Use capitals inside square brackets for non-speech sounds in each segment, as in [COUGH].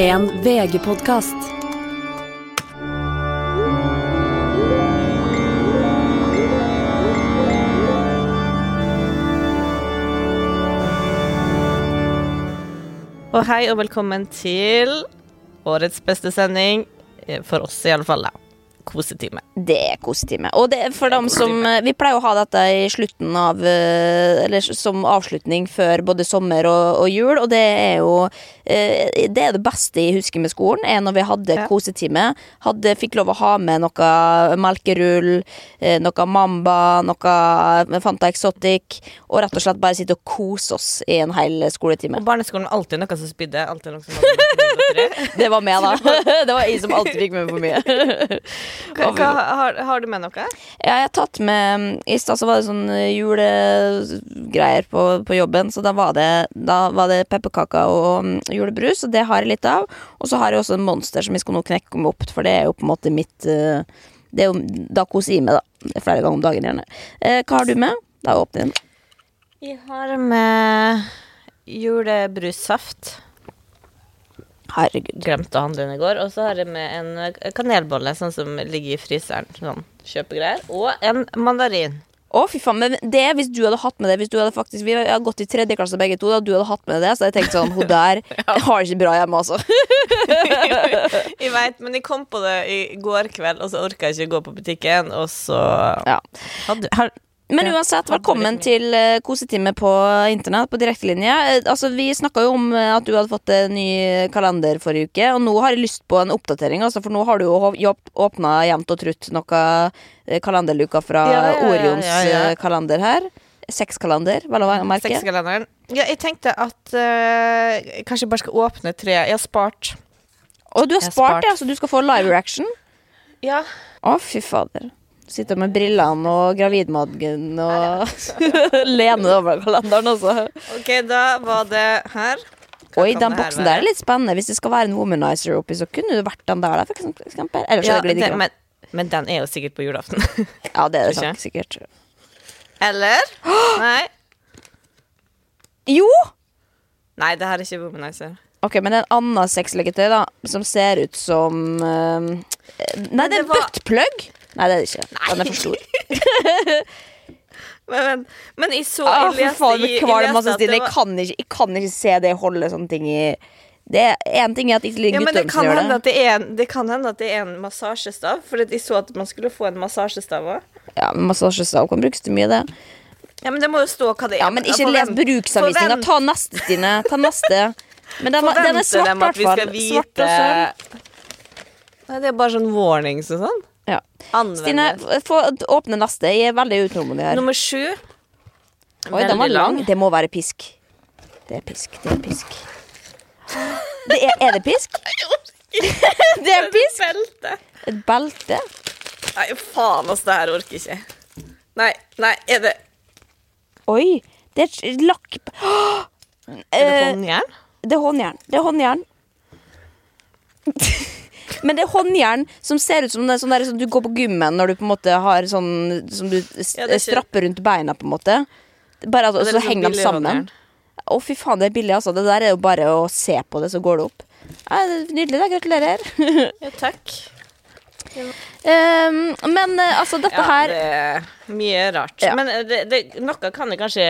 En VG-podkast. Og hei og velkommen til årets beste sending, eh, for oss i alle fall, da. Kosetime. Det er kosetime. Og det for dem som eh, Vi pleier å ha dette i slutten av eh, Eller som avslutning før både sommer og, og jul, og det er jo eh, Det er det beste jeg husker med skolen, er når vi hadde Ja. kosetime. Hadde, fikk lov å ha med noe melkerull, noe Mamba, noe Fanta Exotic, og rett og slett bare sitte og kose oss i en hel skoletime. Og barneskolen var alltid noe som spydde. Alltid noe som. [LAUGHS] Det var meg, da. [LAUGHS] Det var jeg som alltid fikk med for mye. [LAUGHS] Hva, hva, har, har du med noe? Ja, jeg har tatt med I stad så var det sånn julegreier på, på jobben, så da var det, da var det pepperkaker og mm, julebrus, og det har jeg litt av. Og så har jeg også en Monster som jeg skal nå knekke meg opp, for det er jo på en måte mitt eh, Det er jo Da koser jeg meg, da. Er Flere ganger om dagen, gjerne. Eh, hva har du med? Da åpner jeg den. Jeg har med julebrussaft. Herregud. Glemte å handle den i går. Og så har jeg med en eh, kanelbolle, sånn som ligger i fryseren. Sånn kjøpegreier. Og en mandarin. Å, fy faen. Men det, hvis du hadde hatt med det Hvis du hadde faktisk Vi har gått i tredje klasse begge to, da du hadde hatt med det, så hadde jeg tenkt sånn Hun [LAUGHS] der har det ikke bra hjemme, altså. [LAUGHS] jeg veit, men jeg kom på det i går kveld, og så orka jeg ikke å gå på butikken, og så Ja. hadde, har, Men uansett, velkommen til uh, kosetime på internett, på direktelinje. Eh, altså, vi snakka jo om eh, at du hadde fått en ny kalender forrige uke, og nå har jeg lyst på en oppdatering, altså, for nå har du jo åpna jevnt og trutt noe eh, kalenderluka fra Ja, ja, ja, Orions ja, ja. eh, kalender her. Sexkalender, vel å merke. Sexkalenderen. Ja, jeg tenkte at eh, jeg kanskje bare skal åpne tre. Jeg har spart. Og du har spart spart. det, altså du skal få live reaction. Ja. Å, fy fader. Sitter med brillene og gravidmagen og [LAUGHS] lener over kalenderen, også. OK, da var det her. Hva Oi, den boksen der er litt spennende. Hvis det skal være en womanizer oppi, så kunne det vært den der, for eksempel. Ja, det det, men, men den er jo sikkert på julaften. [LAUGHS] Ja, det er det sant, sikkert. Eller? [GASPS] Nei. Jo! Nei, det her er ikke Womanizer. Ok, men det er en annen sexleketøy, da, som ser ut som uh, Nei, det er er var- buttplug! Nei, det er det ikke. Den er for stor. [LAUGHS] Men, men, men jeg så jeg Ah, leste faen, i- jeg leste at Jeg kan ikke, jeg kan ikke se det holde sånne ting i det er én ting er at ikke ja, det kan, gjør det. det, en, det kan hende at det er en massasjestav. For jeg så at man skulle få en massasjestav òg. Ja, men Massasjestav kan brukes til mye, det. Ja, men det må jo stå hva det er. Ja, men ikke Forvent- les bruksanvisninga. Ta neste, Stine. Ta neste. Men den, den er svart, i hvert fall. Svart og sølv. Det er bare sånn warnings og sånn. Ja. Stine, få åpne neste. Jeg er veldig utålmodig her. Nummer sju. Oi, den var lang. Det må være pisk. Det er pisk. Det er pisk. Det er, er det pisk? [LAUGHS] [LAUGHS] Det er pisk! Belte. Et belte? Nei, faen, altså, det her orker jeg ikke. Nei, nei, er det Oi, det er et lakk... [GASPS] Er det Eh, håndjern? Det er håndjern. Det er håndjern. [LAUGHS] Men det er håndjern som ser ut som det sånn der som du går på gymmen når du på en måte har sånn som du Ja, ikke- strapper rundt beina, på en måte. Bare at, Og så liksom henger de sammen. Å, fy faen, det er billig, altså. Det der er jo bare å se på det, så går det opp. Ja, det nydelig, da. Gratulerer. [LAUGHS] Ja, takk. Um, men eh, altså, dette Ja, her det er mye rart. Ja. Men eh, det, det, noe kan det kanskje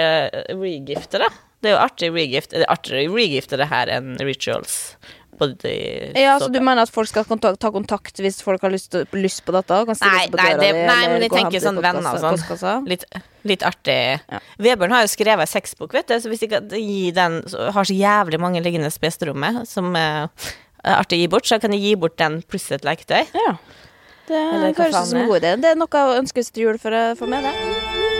regifte, da. Det er jo artig regift. Det er artigere regifte det her enn rituals. Både i Ja, så du mener at folk skal ta kontakt hvis folk har lyst, lyst på dette? Kan Nei, på nei, det, nei, men jeg tenker sånn venner og sånn. postkassa? Litt, litt artig. Ja. Vebjørn har jo skrevet sexbok, vet du, så hvis jeg gi den så Har så jævlig mange liggende på gjesterommet som eh, er artig å gi bort, så kan jeg gi bort den pluss et leketøy. Ja. Det høres ut som en god idé. Det er noe å ønskes til jul for, for meg, det.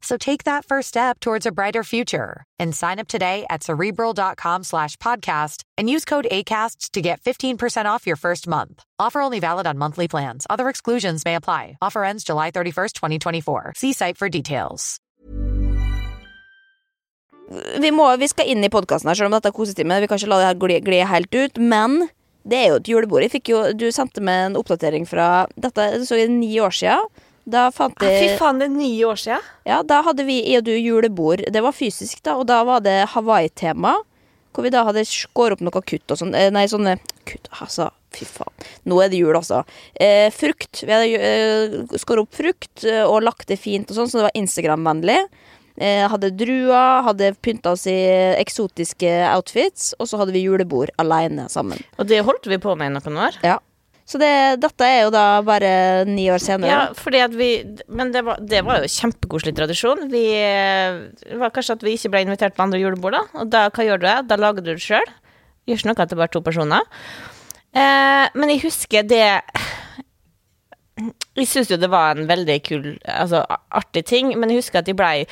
So take that first step towards a brighter future and sign up today at cerebral.com slash podcast and use code ACAST to get 15% off your first month. Offer only valid on monthly plans. Other exclusions may apply. Offer ends July 31st, 2024. See site for details. vi, må, vi skal inn i podkasten her, selv om dette er kosetime. Vi kan ikke la det her gli, helt ut. Men det er jo et julebord. Jo, du sendte meg en oppdatering fra Dette så er ni år sia. Da fant Ah, Fy faen, det er ni år siden. Ja, da hadde vi i og du julebord. Det var fysisk, da, og da var det Hawaii-tema. Hvor vi da hadde skåret opp noe kutt og sånn. Eh, Nei, sånne kutt, altså. Fy faen. Nå er det jul, altså. Eh, frukt. Vi hadde eh, skåret opp frukt eh, og lagt det fint og sånn, så det var Instagram-vennlig. Eh, hadde druer, hadde pynta oss i eksotiske outfits, og så hadde vi julebord aleine sammen. Og det holdt vi på med i noen år. Ja. Så det, dette er jo da bare ni år senere. Ja, fordi at vi Men det var, det var jo kjempekoselig tradisjon. Vi Det var kanskje at vi ikke ble invitert på andre julebord, da. Og da, hva gjør du? Da lager du det sjøl. Gjør ikke noe at det bare er to personer. Eh, men jeg husker det Jeg syns jo det var en veldig kul, altså artig ting, men jeg husker at jeg blei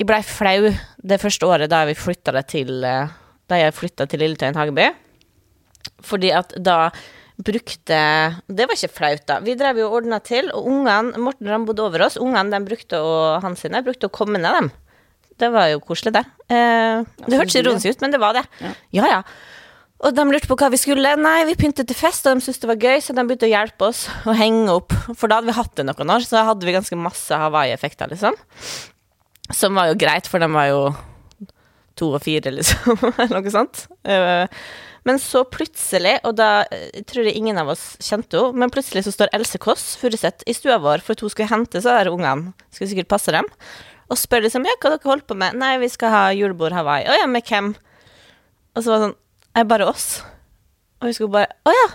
jeg blei flau det første året da til eh, Da jeg flytta til Lilletøyen Hageby. Fordi at da brukte Det var ikke flaut, da. Vi drev jo og ordna til, og ungene Morten Ramm bodde over oss. Ungene de brukte å, han sine brukte å komme ned, dem. Det var jo koselig, det. Eh, det hørtes ironisk ut, men det var det. Ja, ja. Og de lurte på hva vi skulle. Nei, vi pyntet til fest, og de syntes det var gøy, så de begynte å hjelpe oss [LAUGHS] å henge opp. For da hadde vi hatt det noen år, så da hadde vi ganske masse Hawaii-effekter, liksom. Som var jo greit, for de var jo to og fire, liksom, [LAUGHS] eller noe sånt. Eh, Men så plutselig, og da jeg tror jeg ingen av oss kjente henne, men plutselig så står Else Kåss Furuseth i stua vår for at hun skulle hente så der ungene, skulle sikkert passe dem, og spør liksom ja, hva dere holder på med? Nei, vi skal ha julebord Hawaii. Å ja, med hvem? Og så var det sånn Er bare oss? Og vi skulle bare Å ja!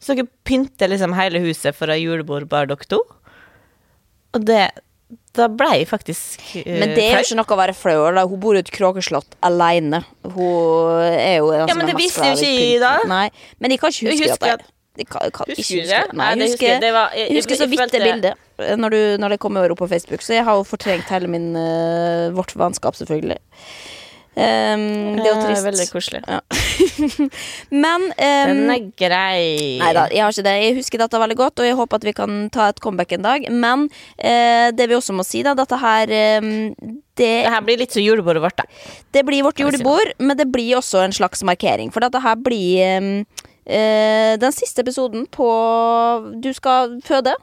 Så dere pynter liksom hele huset for å ha julebord, bare dere to? Og det Da ble jeg faktisk uh, Men det er jo ikke noe å være flau over. Hun bor i et kråkeslott alene. Hun er jo den Ja, som men er det mest visste jo ikke jeg da. Nei, men jeg kan ikke huske husker at jeg kan, kan Husker du huske det? Nei, Nei, det jeg husker jeg. husker, Det var- jeg- jeg husker så jeg vidt det bildet eh, når, du, når det kommer opp på Facebook, så jeg har jo fortrengt hele min, eh, vårt vennskap, selvfølgelig. Ehm, det er jo Ja, trist. Veldig koselig. Ja. [LAUGHS] men um, Den er grei. Nei da, jeg har ikke det. Jeg husker dette veldig godt, og jeg håper at vi kan ta et comeback en dag. Men uh, det vi også må si, da, dette her um, det, Det her blir litt som julebordet vårt, da. det blir vårt julebord, men det blir også en slags markering. For dette her blir eh, eh, den siste episoden på Du skal føde.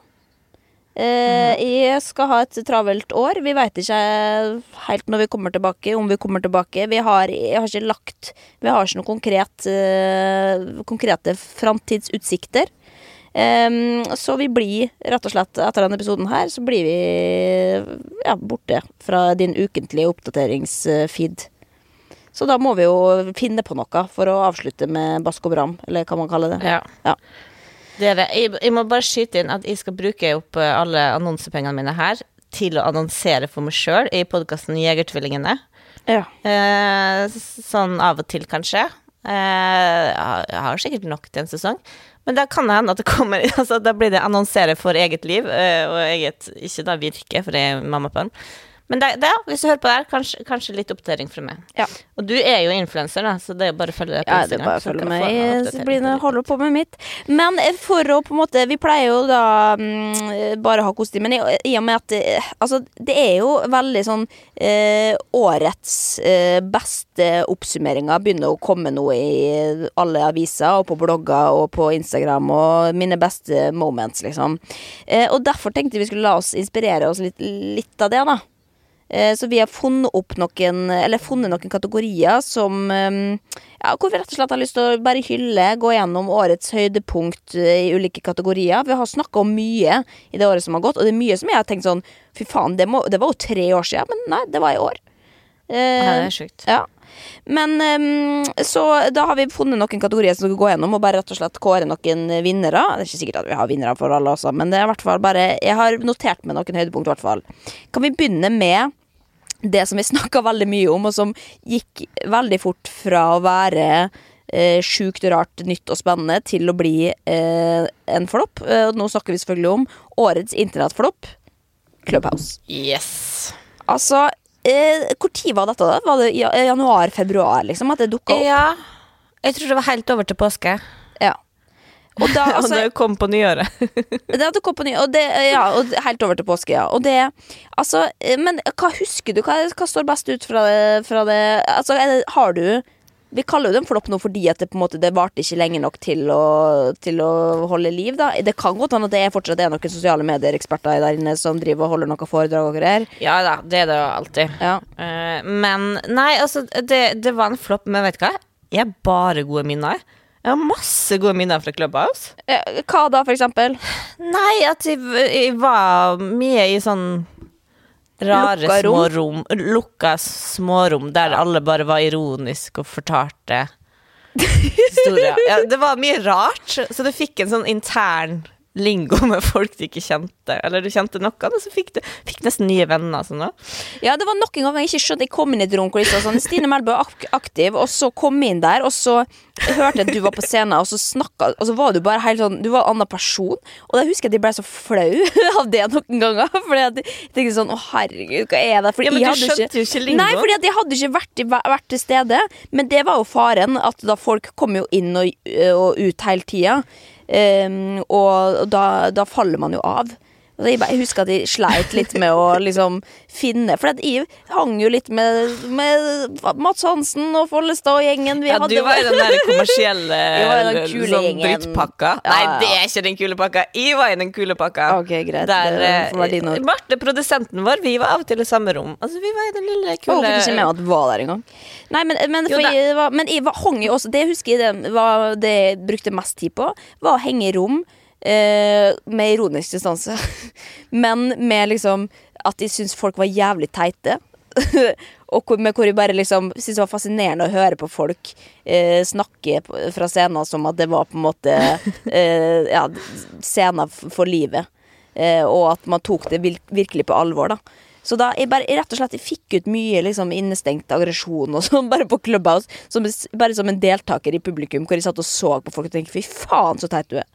Eh, Jeg skal ha et travelt år. Vi veit ikke helt når vi kommer tilbake, om vi kommer tilbake. Vi har, jeg har ikke lagt Vi har ikke noen konkret, eh, konkrete framtidsutsikter. Em, så vi blir rett og slett etter denne episoden her, så blir vi ja, borte fra din ukentlige oppdateringsfeed. Så da må vi jo finne på noe for å avslutte med Bask Bram, eller hva man kaller det. Ja. Ja. Dere, jeg, jeg må bare skyte inn at jeg skal bruke opp eh, alle annonsepengene mine her til å annonsere for meg sjøl i podkasten Jegertvillingene. Ja. Eh, sånn av og til, kanskje. Eh, jeg har sikkert nok til en sesong. Men da kan det hende at det kommer [LAUGHS] altså, Da blir det annonsere for eget liv, eh, og eget Ikke da virke, for jeg er mamma på den. Men det, det, hvis du hører på det her, kanskje, kanskje litt oppdatering fra meg. Ja. Og du er jo influenser, da, så det er bare å følge deg på Ja, det er bare å følge meg. Så blir det holder på med mitt. Men eh, for å på en måte Vi pleier jo da mm, bare ha kostymen, i, i og med at eh, Altså, det er jo veldig sånn eh, Årets eh, beste oppsummeringer begynner å komme nå i alle aviser og på blogger og på Instagram og mine beste moments, liksom. Eh, og derfor tenkte vi skulle la oss inspirere oss litt, litt av det, da. Eh, Så vi har funnet opp noen Eller funnet noen kategorier som eh, Ja, hvor vi rett og slett har lyst til å bare hylle, gå gjennom årets høydepunkt eh, i ulike kategorier. Vi har snakka om mye i det året som har gått, og det er mye som jeg har tenkt sånn Fy faen, det, må, det var jo tre år siden, men nei, det var i år. Eh, det er sjukt. ja. Men så da har vi funnet noen kategorier som skal gå gjennom, og bare rett og slett kåre noen vinnere. Det er ikke sikkert at vi har vinnere for alle også, men det er hvert fall bare Jeg har notert med noen høydepunkt, i hvert fall. Kan vi begynne med det som vi [LAUGHS] snakka veldig mye om, og som gikk veldig fort fra å være eh, sjukt rart, nytt og spennende til å bli eh, en flopp. Eh, nå snakker vi selvfølgelig om årets internettflopp, Clubhouse. Yes. Altså, eh, tid var dette? da? Var det januar-februar, liksom? At det dukka opp? Ja. Jeg tror det var helt over til påske. Og da, [LAUGHS] altså, det kom på nyåret. [LAUGHS] det hadde det kom på ny, og det, ja, og helt over til påske, ja. Og det, altså, eh, men hva husker du? Hva, hva står best ut fra det? Fra det altså, er har du Vi kaller jo det en flopp nå fordi at det på en måte Det varte ikke lenge nok til å, til å holde liv, da. Det kan godt hende at det er fortsatt er noen sosiale medier-eksperter der inne som driver og holder noen foredrag og greier. Ja da, det er det jo alltid. Ja. Uh, men nei, altså, det, det var en flopp, men vet du hva? Jeg har bare gode minner. Jeg har masse gode minner fra Clubhouse. Eh, Hva da, for eksempel? Nei, at jeg, jeg var mye i sånn rare Lukka rom? små rom. Lukka smårom der alle bare var ironiske og fortalte [LAUGHS] historier. Ja, det var mye rart, så du fikk en sånn intern lingo [LAUGHS] med folk du ikke kjente. Eller du kjente noen, og så fikk du fikk nesten nye venner. Sånn. Ja, det var nok en gang jeg ikke skjønte Jeg kom inn i et rom hvor det stod sånn Stine Melbø ak aktiv, og så kom jeg inn der, og så hørte at du var på scenen, og så snakka Og så var du bare helt sånn Du var en annen person. Og da husker jeg at jeg ble så flau [LAUGHS] av det noen ganger. Fordi at jeg tenkte sånn Å, herregud, hva er det? Fordi Ja, men du skjønte skjønte jo ikke lingoen. Nei, fordi at jeg hadde ikke vært, vært til stede. Men det var jo faren, at da folk kom jo inn og, og ut hele tida. Um, og da, da faller man jo av. Jeg, bare, husker at jeg sleit litt med å liksom finne For jeg hang jo litt med, med Mats Hansen og Follestad og gjengen. Vi Ja, du var i den der kommersielle [LAUGHS] den sånn drittpakka. Ja, Nei, det er ikke den kule pakka. Jeg var i den kule pakka. Okay, greit. Der eh. Marte, produsenten vår, vi var av og til i samme rom. Altså, vi var i den lille, kule fikk ikke med meg at jeg var der engang. Nei, men, men, Jo, jeg var, men jeg var, hang jo også Det husker jeg det, var det jeg brukte mest tid på, var å henge i rom eh, med ironisk distanse. [LAUGHS] men med liksom at jeg syntes folk var jævlig teite. [LAUGHS] og hvor, med hvor jeg bare liksom syntes det var fascinerende å høre på folk eh, snakke fra scenen som at det var på en måte [LAUGHS] eh, ja, scenen for livet. Eh, og at man tok det virkelig på alvor, da. Så da jeg bare jeg rett og slett jeg fikk ut mye liksom innestengt aggresjon og sånn [LAUGHS] bare på Clubhouse. Som, bare som en deltaker i publikum, hvor jeg satt og så på folk og tenkte fy faen, så teit du er.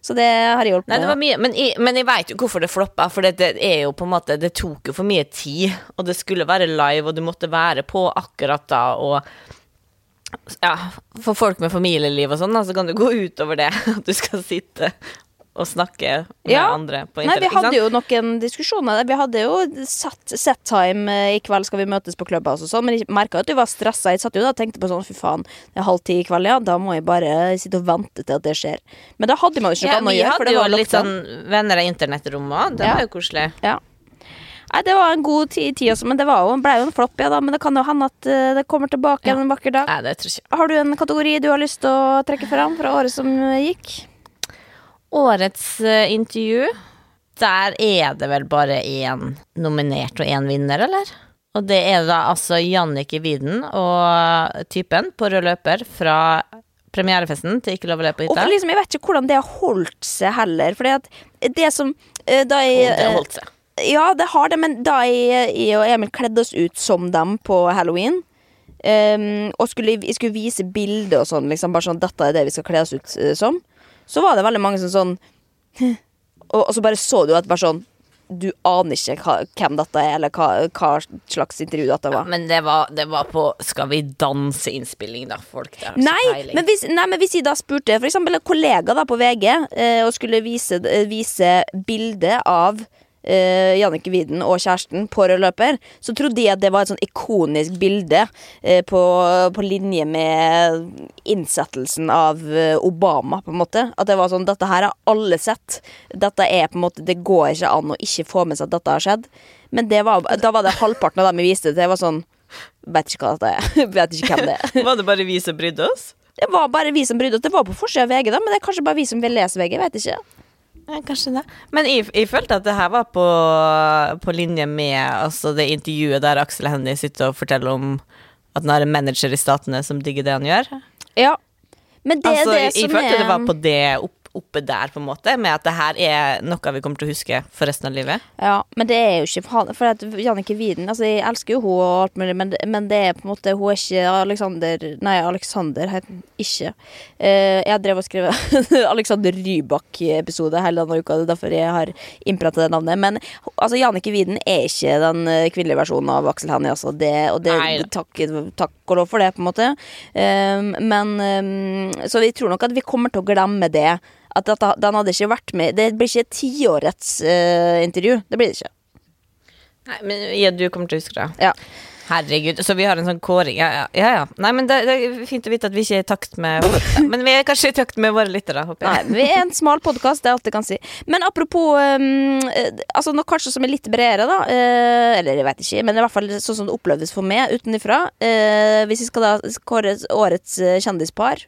Så det har jeg hjulpet Nei, det var mye, men jeg, men jeg veit jo hvorfor det floppa. For det, det er jo på en måte Det tok jo for mye tid. Og det skulle være live, og du måtte være på akkurat da. Og ja, for folk med familieliv og sånn, så kan det gå utover det at du skal sitte og snakke med Ja. andre på Nei, vi hadde jo noen diskusjoner. Vi hadde jo satt set time eh, i kveld skal vi møtes på Clubhouse og sånn, men jeg merka at du var stressa. Jeg satt jo da og tenkte på sånn fy faen, det er halv ti i kveld, ja, da må jeg bare sitte og vente til at det skjer. Men da hadde man jo ikke Ja, noe annet å gjøre, Vi hadde jo litt sånn venner av internettrommet òg. Det Ja. var jo koselig. Ja. Nei, det var en god tid, tid også, men det var jo, ble jo en flopp, ja da. Men det kan jo hende at eh, det kommer tilbake Ja. en vakker dag. Nei, det tror jeg ikke. Har du en kategori du har lyst til å trekke fram fra året som eh, gikk? Årets eh, intervju, der er det vel bare én nominert og én vinner, eller? Og det er da altså Jannicke Widen og typen på rød løper fra premierefesten til Ikke lov å le på Og hytta. liksom, jeg vet ikke hvordan det har holdt seg heller. At det som eh, Da jeg det har eh, holdt seg. Ja, det har det, men da jeg, jeg og Emil kledde oss ut som dem på halloween um, Og skulle, jeg skulle vise bilder og sånn, liksom, bare sånn dette er det vi skal kle oss ut eh, som, så var det veldig mange som sånn og, og så bare så du at bare sånn Du aner ikke hva, hvem dette er, eller hva, hva slags intervju dette var. Men det var, det var på Skal vi danse-innspilling, da, folk. Ikke Nei men, hvis, nei, men hvis jeg da spurte eksempel en kollega da på VG eh, og skulle vise, eh, vise bilde av eh, Jannicke Widen og kjæresten på rød løper, så trodde jeg at det var et sånn ikonisk bilde eh, på, på linje med innsettelsen av eh, Obama, på en måte. At det var sånn Dette her har alle sett. Dette er på en måte Det går ikke an å ikke få med seg at dette har skjedd. Men det var, da var det halvparten av dem vi viste til. Jeg var sånn Vet ikke hva dette er. [LAUGHS] Vet ikke hvem det er. Var det bare vi som brydde oss? Det var bare vi som brydde oss. Det var på forsida av VG, da, men det er kanskje bare vi som vil lese VG. Vet ikke. Ja, kanskje det. Men jeg, jeg følte at det her var på, på linje med altså, det intervjuet der Aksel Hennie sitter og forteller om at han har en manager i Statene som digger det han gjør. Ja. Men det altså, er det jeg, jeg følte er det var på det opp, oppe der, på en måte, med at det her er noe vi kommer til å huske for resten av livet. Ja, men det er jo ikke for For at Jannicke Widen Altså, jeg elsker jo hun og alt mulig, men, men det er på en måte Hun er ikke Alexander Nei, Alexander heter hun ikke. Eh, jeg drev og skrev [LAUGHS] Alexander Rybak-episode hele denne uka, det er derfor jeg har innprenta det navnet. Men altså, Jannicke Widen er ikke den eh, kvinnelige versjonen av Aksel Hennie, altså. Det, og det, takk, takk og lov for det, på en måte. Um, men um, Så vi tror nok at vi kommer til å glemme det. At dette, den hadde ikke vært med Det blir ikke et tiårets uh, intervju. Det blir det ikke. Nei, men ja, du kommer til å huske det. Ja. Herregud, så vi har en sånn kåring. Ja, ja. ja, ja. Nei, men det, det er fint å vite at vi ikke er i takt med [LAUGHS] Men vi er kanskje i takt med våre lyttere, håper jeg. Nei, vi er en smal podkast, det er alt jeg kan si. Men apropos um, Altså noe kanskje som er litt bredere, da. Uh, eller jeg vet ikke, men i hvert fall sånn som det opplevdes for meg utenfra. Uh, hvis vi skal da kåre årets kjendispar,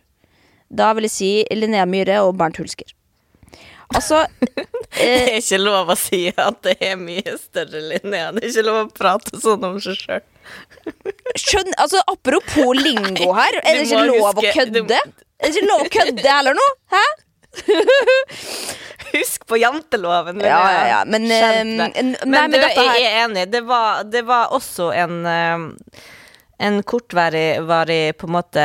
da vil jeg si Linnea Myhre og Bernt Hulsker. Altså [LAUGHS] Det er ikke lov å si at det er mye større Linnea. Det er ikke lov å prate sånn om seg sjøl. Skjønn, altså Apropos lingo her, er [LAUGHS] det ikke lov lov å kødde? du- Er det ikke lov å kødde eller noe? Hæ? [LAUGHS] Husk på janteloven. Ja, ja, ja, men, eh, Men, nei, men du, dette her- jeg er enig. Det var, det var også en eh, En kortvarig varig, på en måte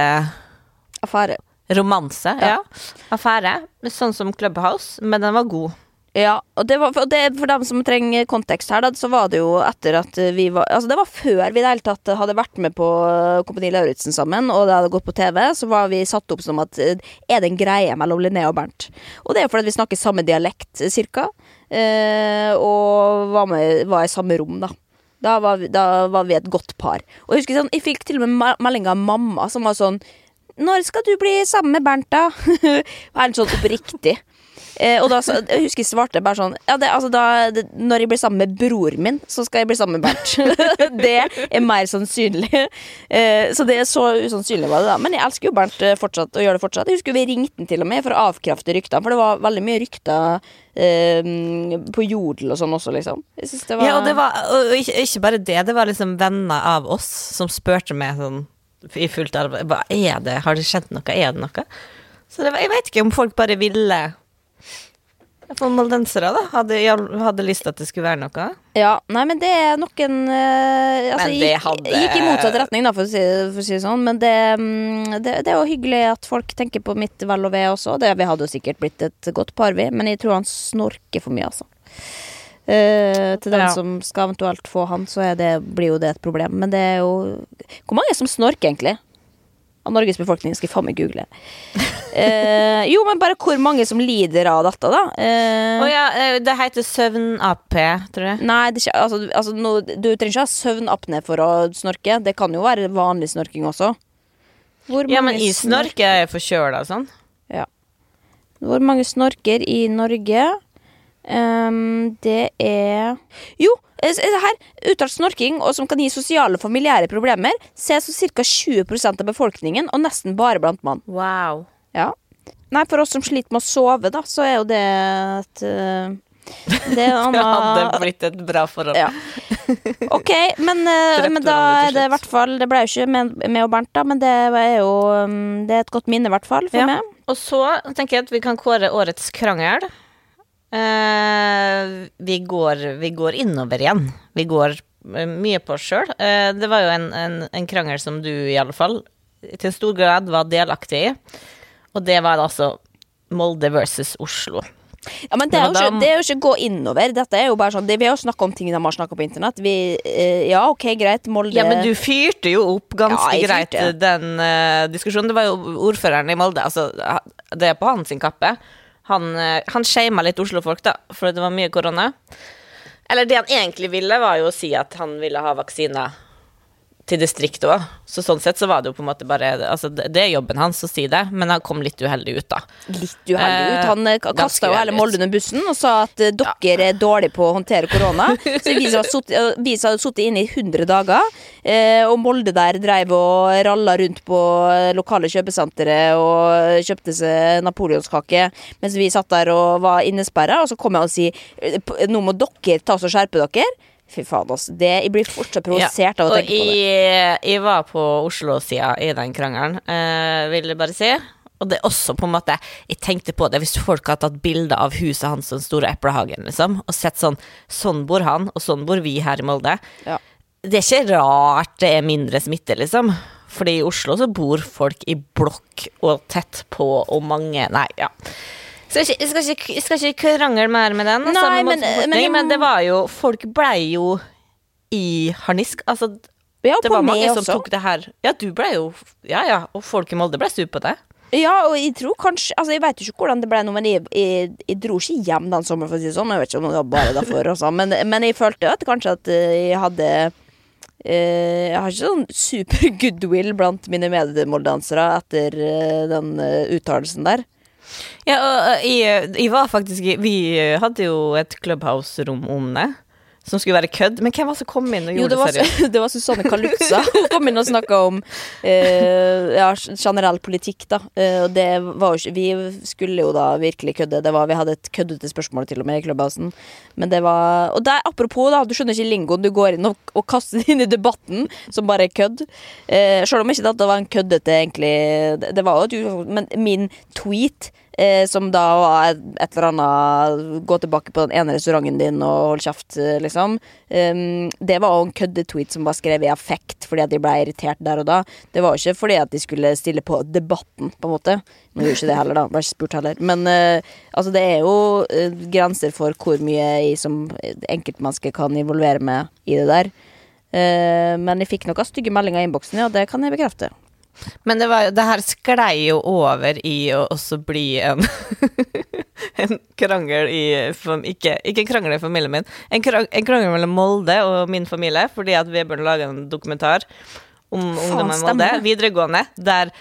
Affære. Romanse. Ja. Ja. Affære. Sånn som Clubhouse, men den var god. Ja, og det var, for, det, for dem som trenger kontekst her, da, så var det jo etter at vi var Altså, det var før vi i det hele tatt hadde vært med på Kompani Lauritzen sammen, og det hadde gått på TV, så var vi satt opp som at eh, Er det en greie mellom Linnea og Bernt? Og det er jo fordi vi snakker samme dialekt, cirka, eh, og var, med, var i samme rom, da. Da var, vi, da var vi et godt par. Og jeg husker sånn, jeg fikk til og med me- melding av mamma som var sånn Når skal du bli sammen med Bernt, da? [LAUGHS] Helt sånn oppriktig. Eh, og da så, jeg husker jeg svarte bare sånn ja, det, altså da, det, Når jeg blir sammen med bror min, så skal jeg bli sammen med Bernt. [LAUGHS] det er mer sannsynlig. Eh, så det er så usannsynlig var det da. Men jeg elsker jo Bernt eh, fortsatt, og gjør det fortsatt. Jeg husker vi ringte han til og med for å avkrafte ryktene, for det var veldig mye rykter eh, på Jodel og sånn også, liksom. Var, Ja, og det var og ikke, ikke bare det, det var liksom venner av oss som spurte meg sånn i fullt alvor Hva er det? Har det skjedd noe? Er det noe? Så det jeg vet ikke om folk bare ville For moldensere, da, hadde, hadde lyst til at det skulle være noe. Ja, nei, men det er nok en eh, altså, det gikk, hadde- gikk i motsatt retning, da, for å si, for å si det sånn. Men det, mm, det, det er jo hyggelig at folk tenker på mitt vel og ve også. Det, vi hadde jo sikkert blitt et godt par, vi. Men jeg tror han snorker for mye, altså. Eh, til den Ja. som skal eventuelt få han, så er det, blir jo det et problem. Men det er jo Hvor mange er som snorker, egentlig? Av Norges befolkning skal jeg faen meg google. [LAUGHS] Eh, jo, men bare hvor mange som lider av dette, da. Eh, oh, ja, eh, det heter søvn-AP, tror jeg. Nei, det altså, altså, no, du trenger ikke ha søvnapné for å snorke. Det kan jo være vanlig snorking også. Hvor Ja, men i snorke snork er jeg forkjøla og sånn. Hvor mange snorker i Norge? Ehm, det er Jo, eh, her. Uttalt snorking, og som kan gi sosiale og familiære problemer, ses som ca. 20% av befolkningen, og nesten bare blant mann. Wow. Ja. Nei, for oss som sliter med å sove, da, så er jo det et eh, Det en [LAUGHS] Det hadde blitt et bra forhold. Ja. Ok, men, eh, men da er det i hvert fall Det ble jo ikke med, med og Bernt, da, men det er jo um, Det er et godt minne, i hvert fall, for Ja. meg. Og så tenker jeg at vi kan kåre årets krangel. Eh, vi, går, vi går innover igjen. Vi går eh, mye på oss sjøl. Uh, det var jo en, en, en krangel som du i alle fall til stor grad var delaktig i. Og det var altså Molde versus Oslo. Ja, men det er, jo ikke, det er jo ikke gå innover. Dette er jo bare sånn det, Vi har jo snakka om ting de har snakka på internett. Vi, uh, ja, ok, greit, Molde Ja, men du fyrte jo opp ganske Ja, greit den eh, diskusjonen. Det var jo ordføreren i Molde, altså det er på hans kappe. Han, uh, han shama litt Oslo-folk, da, for det var mye korona. Eller det han egentlig ville, var jo å si at han ville ha vaksiner til distriktet òg. Så sånn sett så var det jo på en måte bare Altså, det er jobben hans å si det, men han kom litt uheldig ut, da. Litt uheldig ut. Eh, Han eh, kasta jo hele. Molde under bussen og sa at dere dere er dårlige på å håndtere korona. [LAUGHS] Så vi som eh, hadde sittet inne i 100 dager, eh, og Molde der dreiv og ralla rundt på eh, lokale kjøpesentre og kjøpte seg napoleonskake mens vi satt der og var innesperra, og så kom jeg og si eh, nå må dere ta oss og skjerpe dere. Fy faen, altså. Det, jeg blir fortsatt provosert av å tenke på det. jeg, jeg var på Oslo-sida i den krangelen, eh, vil jeg bare si. Og det er også på en måte Jeg tenkte på det hvis folk har tatt bilde av huset hans den store eplehagen, liksom, og sett sånn Sånn bor han, og sånn bor vi her i Molde. Ja. Det er ikke rart det er mindre smitte, liksom. Fordi i Oslo så bor folk i blokk og tett på, og mange Nei, ja. Skal ikke, jeg, skal ikke, jeg skal ikke krangle mer med den, altså, Nei, men- men men det var jo Folk blei jo i harnisk. Altså, Ja, det var mange som tok det her Ja, du ble jo Ja, ja, og folk i Molde ble sur på det. Ja, og jeg tror kanskje Altså, jeg vet jo ikke hvordan det ble nå, men jeg, jeg, jeg dro ikke hjem den sommeren, for å si det sånn. Jeg vet ikke om det var bare derfor, også. Men, men jeg følte at kanskje at eh, jeg hadde Uh, Jeg har ikke sånn super goodwill blant mine medmoldansere etter uh, den uh, uttalelsen der. Ja, og jeg, jeg var faktisk Vi hadde jo et Clubhouse-rom om det. Som skulle være kødd. Men hvem var det som kom inn og gjorde det det, var, seriøst? [LAUGHS] det var Susanne Kalutza. [LAUGHS] Hun kom inn og snakka om eh, ja, generell politikk, da. Eh, og det var jo ikke Vi skulle jo da virkelig kødde. Det var, vi hadde et køddete spørsmål til og med i Clubhousen. Men det var Og der, apropos, da, du skjønner ikke lingoen. Du går inn og, og kaster det inn i debatten som bare er kødd. Eh, Selv om ikke det var en køddete, egentlig Det, det var jo et men min tweet Eh, som da var et eller annet Gå tilbake på den ene restauranten din og hold kjeft, eh, liksom. Um, det var òg en køddetweet som var skrevet i affekt fordi at de ble irritert der og da. Det var jo ikke fordi at de skulle stille på debatten, på en måte. Nå gjorde ikke det heller, da. Ble ikke spurt heller. Men eh, altså, det er jo eh, grenser for hvor mye jeg som enkeltmenneske kan involvere meg i det der. Eh, men jeg fikk noen stygge meldinger i innboksen, ja, det kan jeg bekrefte. Men det, var, det her sklei jo over i å også bli en [LAUGHS] En krangel i ikke, ikke en krangel i familien min. En, krang, en krangel mellom Molde og min familie, fordi at bør lage en dokumentar om ungdommen i Molde, videregående, der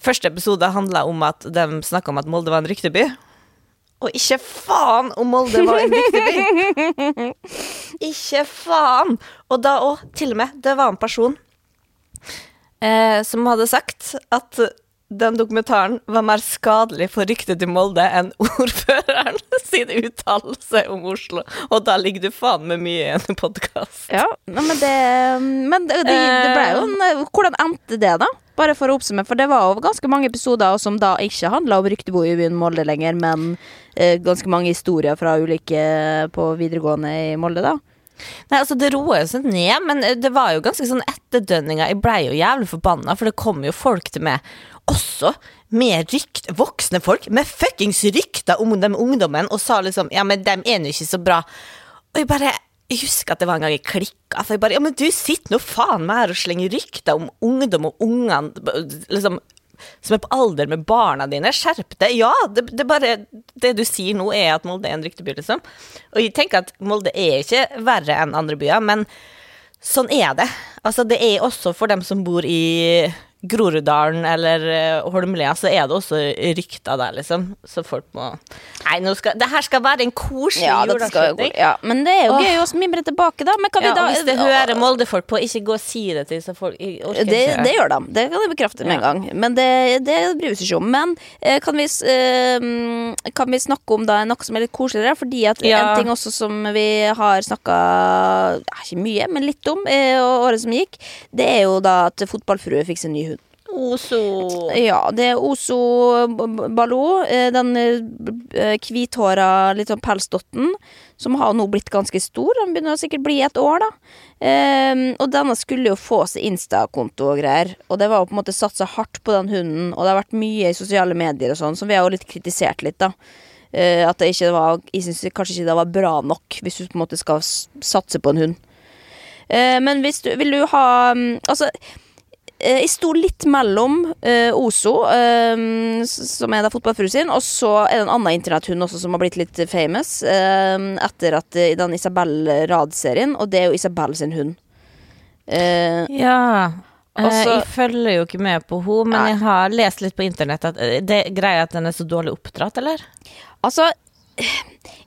første episode handla om at de snakka om at Molde var en rykteby. Og ikke faen om Molde var en rykteby! [LAUGHS] ikke faen! Og da òg, til og med, det var en person eh, som hadde sagt at den dokumentaren var mer skadelig for ryktet til Molde enn [LAUGHS] ordføreren sin uttalelse om Oslo. Og da ligger du faen meg mye i en podkast. Ja, men det Men det, det, det ble jo en Hvordan endte det, da? Bare for å oppsummere, for det var jo ganske mange episoder som da ikke handla om ryktebo i byen Molde lenger, men eh, ganske mange historier fra ulike på videregående i Molde, da. Nei, altså Det roer seg ned, men det var jo ganske sånn etterdønninger. Jeg blei jo jævlig forbanna, for det kom jo folk til meg også med rykt, voksne folk med fuckings rykter om de ungdommen, og sa liksom Ja, men dem er nå ikke så bra. Og jeg bare jeg husker at det var en gang jeg klikka. For jeg bare Ja, men du sitter nå faen meg her og slenger rykter om ungdom og ungene liksom, som er på alder med barna dine. Skjerp deg! Ja, det, det bare Det du sier nå, er at Molde er en rykteby, liksom. Og jeg tenker at Molde er ikke verre enn andre byer, men sånn er det. Altså, det er også for dem som bor i Groruddalen eller eh, Holmlia, så er det også rykter der, liksom. Så folk må Nei, nå skal Det her skal være en koselig Ja, juleavslutning. ja, men det er jo gøy å mimre tilbake, da. Men kan Ja, vi da hvis det hører Molde-folk på, ikke gå og si det til så folk orker det, ikke. det gjør de. Det kan jeg bekrefte med en gang. Men det, det bryr vi oss ikke om. Men eh, kan, vi, eh, mm, kan vi snakke om da noe som er litt koseligere? Fordi at en ting også som vi har snakka ikke mye, men litt om året som gikk, det er jo da at fotballfrue fikk sin ny Oso. Ja, det er B- Baloo. eh, Den eh, hvithåra litt sånn pelsdotten, som har nå blitt ganske stor. Den begynner å sikkert bli et år, da. Ehm, og denne skulle jo få seg Insta-konto og greier. Og det var jo på en måte satsa hardt på den hunden, og det har vært mye i sosiale medier og sånn, som vi har jo litt kritisert litt, da. Eh, at det ikke var Jeg syns kanskje ikke det var bra nok, hvis du på en måte skal satse på en hund. Eh, men hvis du Vil du ha mm, Altså eh, jeg sto litt mellom eh, Ozo, eh, som er da fotballfruen sin, og så er det en annen internetthund også som har blitt litt famous eh, etter at eh, den Isabel Rad-serien, og det er jo Isabel sin hund. Eh, Ja. Eh, Også- jeg følger jo ikke med på henne, men Nei. jeg har lest litt på internett at eh, det er greia at den er så dårlig oppdratt, eller? altså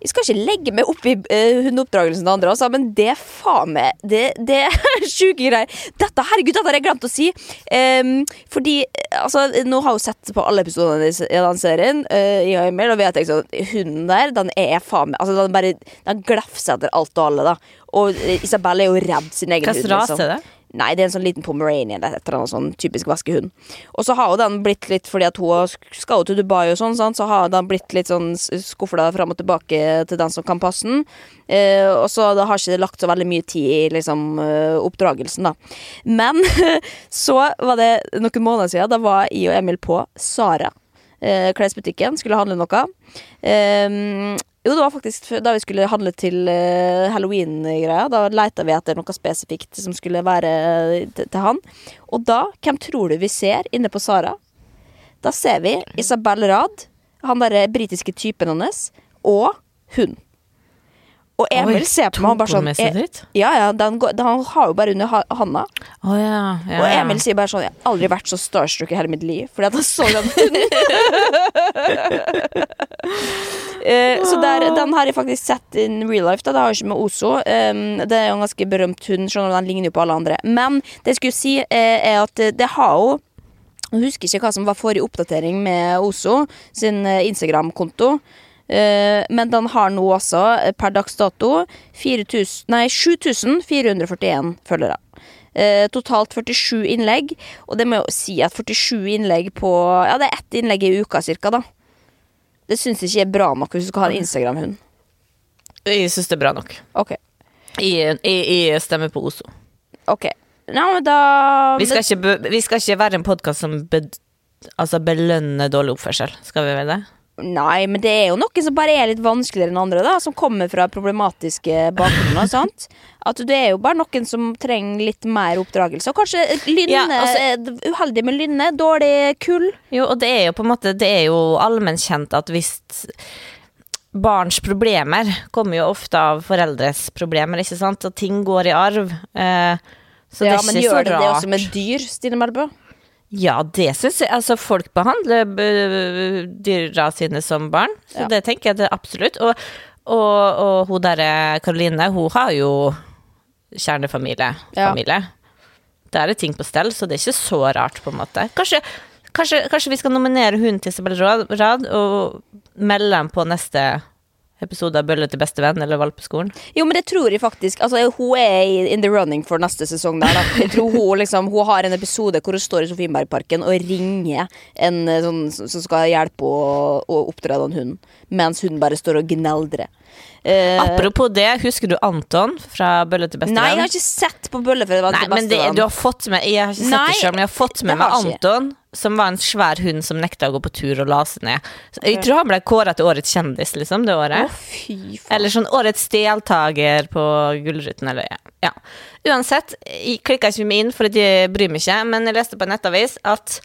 jeg skal ikke legge meg opp i uh, hundeoppdragelsen til andre, altså, men det er faen meg Det, det er [LAUGHS] sjuke greier. Dette, herregud, dette har jeg glemt å si. Um, fordi altså, Nå har jeg sett på alle episodene i den serien, uh, i Emil, og vet jeg sånn Hunden der, den er faen meg altså, Den bare Den glefser etter alt og alle, da. Og eh, Isabel er jo redd sin egen Hvilken rase liksom. er det? Nei, det er en sånn liten pomeranian eller et eller annet sånn typisk vaskehund. Og så har jo den blitt litt, fordi at hun skal jo til Dubai og sånn, så har den blitt litt sånn skuffla fram og tilbake til den som kan passe den. Eh, og så det har ikke lagt så veldig mye tid i liksom eh, oppdragelsen, da. Men [LAUGHS] så var det noen måneder siden, da var jeg og Emil på Sara. Eh, klesbutikken, skulle handle noe. Eh, jo, det var faktisk da vi skulle handle til eh, halloween-greia. Da leita vi etter noe spesifikt som skulle være til, til han. Og da, hvem tror du vi ser inne på Sara? Da ser vi Isabel Rad, han derre britiske typen hennes, og hun. Og Emil Oi, ser på meg og bare sånn eh? Ja, ja, den den, han har jo bare under ha- handa. Oh, ja, ja. Og. Emil sier bare sånn Jeg har aldri vært så starstruck i hele mitt liv. Fordi at han så den hunden. [LAUGHS] [LAUGHS] Eh, så der, den har jeg faktisk sett in real life. Da. Det har jeg ikke med Ozo. Um, det er jo en ganske berømt hund. Du, Den ligner jo på alle andre. Men det jeg skulle si, eh, er at det har jo Jeg husker ikke hva som var forrige oppdatering med Ozo sin eh, Instagram-konto. Eh, men den har nå eh, per dags dato, 4000 nei, 7441 følgere. Eh, totalt 47 innlegg, og det må jo si at 47 innlegg på Ja, det er ett innlegg i uka, cirka, da. Det syns jeg ikke er bra nok hvis du skal ha en Instagram-hund. Jeg syns det er bra nok. Ok. Jeg, jeg, jeg stemmer på Ozo. ok Nei, men da Vi skal ikke, be, vi skal ikke være en podkast som be, altså belønner dårlig oppførsel. Skal vi vel det? Nei, men det er jo noen som bare er litt vanskeligere enn andre, da. Som kommer fra problematiske bakgrunner. [LAUGHS] sant? At det er jo bare noen som trenger litt mer oppdragelse. Og kanskje lynne Ja, altså- Uheldig med lynne, dårlig kull. Jo, og det er jo på en måte Det er jo allmennkjent at hvis Barns problemer kommer jo ofte av foreldres problemer, ikke sant? Og ting går i arv. Eh, så det ja, er men gjør det det også med dyr, Stine Melbø? Ja, det syns jeg. Altså, folk behandler b- dyra sine som barn, så Ja. det tenker jeg det absolutt. Og, og, og hun derre Karoline, hun har jo kjernefamilie. Ja. Der er ting på stell, så det er ikke så rart, på en måte. Kanskje, kanskje, kanskje vi skal nominere hun til Isabel Rad og melde dem på neste episode av Bølle til bestevenn eller Valpeskolen? Jo, men det tror jeg faktisk. Altså, hun er in the running for neste sesong der. Jeg tror hun liksom Hun har en episode hvor hun står i Sofienbergparken og ringer en eh, sånn som skal hjelpe å, å oppdra den hunden, mens hun bare står og gneldrer. Uh, Apropos det, husker du Anton fra Bølle til bestevenn? nei, jeg har ikke sett på Bølle fra til men det, bestevenn. du har fått med Jeg har ikke sett Nei, det selv, men jeg har fått med meg. Anton, som var en svær hund som nekta å gå på tur og la seg ned. Jeg tror han ble kåra til årets kjendis, liksom, det Å, året. faen. Eller sånn årets deltaker på Gullruten, eller ja. ja. Uansett, jeg klikka ikke meg inn, for jeg bryr meg ikke, men jeg leste på en nettavis at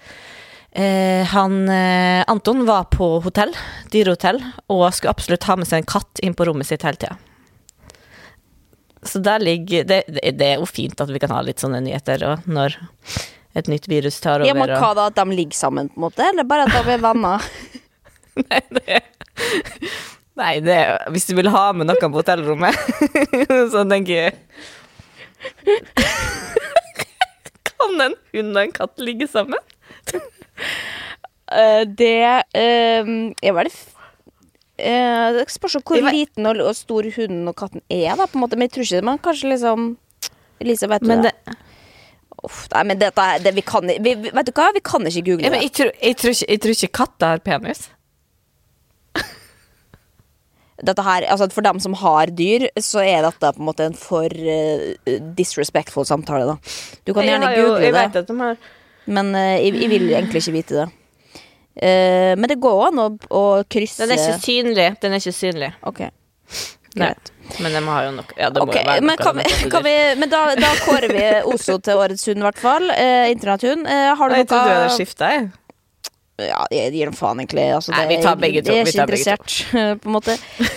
eh, han eh, Anton var på hotell, dyrehotell, og skulle absolutt ha med seg en katt inn på rommet sitt hele tida. Så der ligger det, det, det er jo fint at vi kan ha litt sånne nyheter og når et nytt virus tar over. Ja, men hva da? At de ligger sammen, på en måte? Eller bare at de er venner? [LAUGHS] Nei, det Nei, det er Hvis du vil ha med noen på hotellrommet, [LAUGHS] så tenker jeg [LAUGHS] Kan en hund og en katt ligge sammen? Uh, det uh, Jeg var det uh, Det spørs hvor var... liten og, og stor hunden og katten er, da, på en måte. Men jeg tror ikke man kanskje liksom Elise, vet du Men det? det, Uff, nei, men dette det vi kan vi, Vet du hva, vi kan ikke google ja, det. jeg, tror, jeg, tror ikke, jeg tror ikke katter har penis. [LAUGHS] Dette her, altså For dem som har dyr, så er dette på en måte en for uh, disrespectful samtale, da. Du kan gjerne jo- google det, de har men uh, jeg, jeg vil egentlig ikke vite det. Uh, men det går an å, å krysse Den er ikke synlig. Den er ikke synlig. Ok. Greit. Men de har jo nok Ja, det må jo være men, noe kan vi, kan vi, men da, da kårer vi Oso til årets hund, i hvert fall. Eh, Internetthund. Eh, har du Jeg trodde du hadde noe skifta, jeg. Ja, jeg gir dem faen, egentlig. Altså, Nei, vi tar begge to, Jeg er ikke interessert, [LAUGHS] på en måte.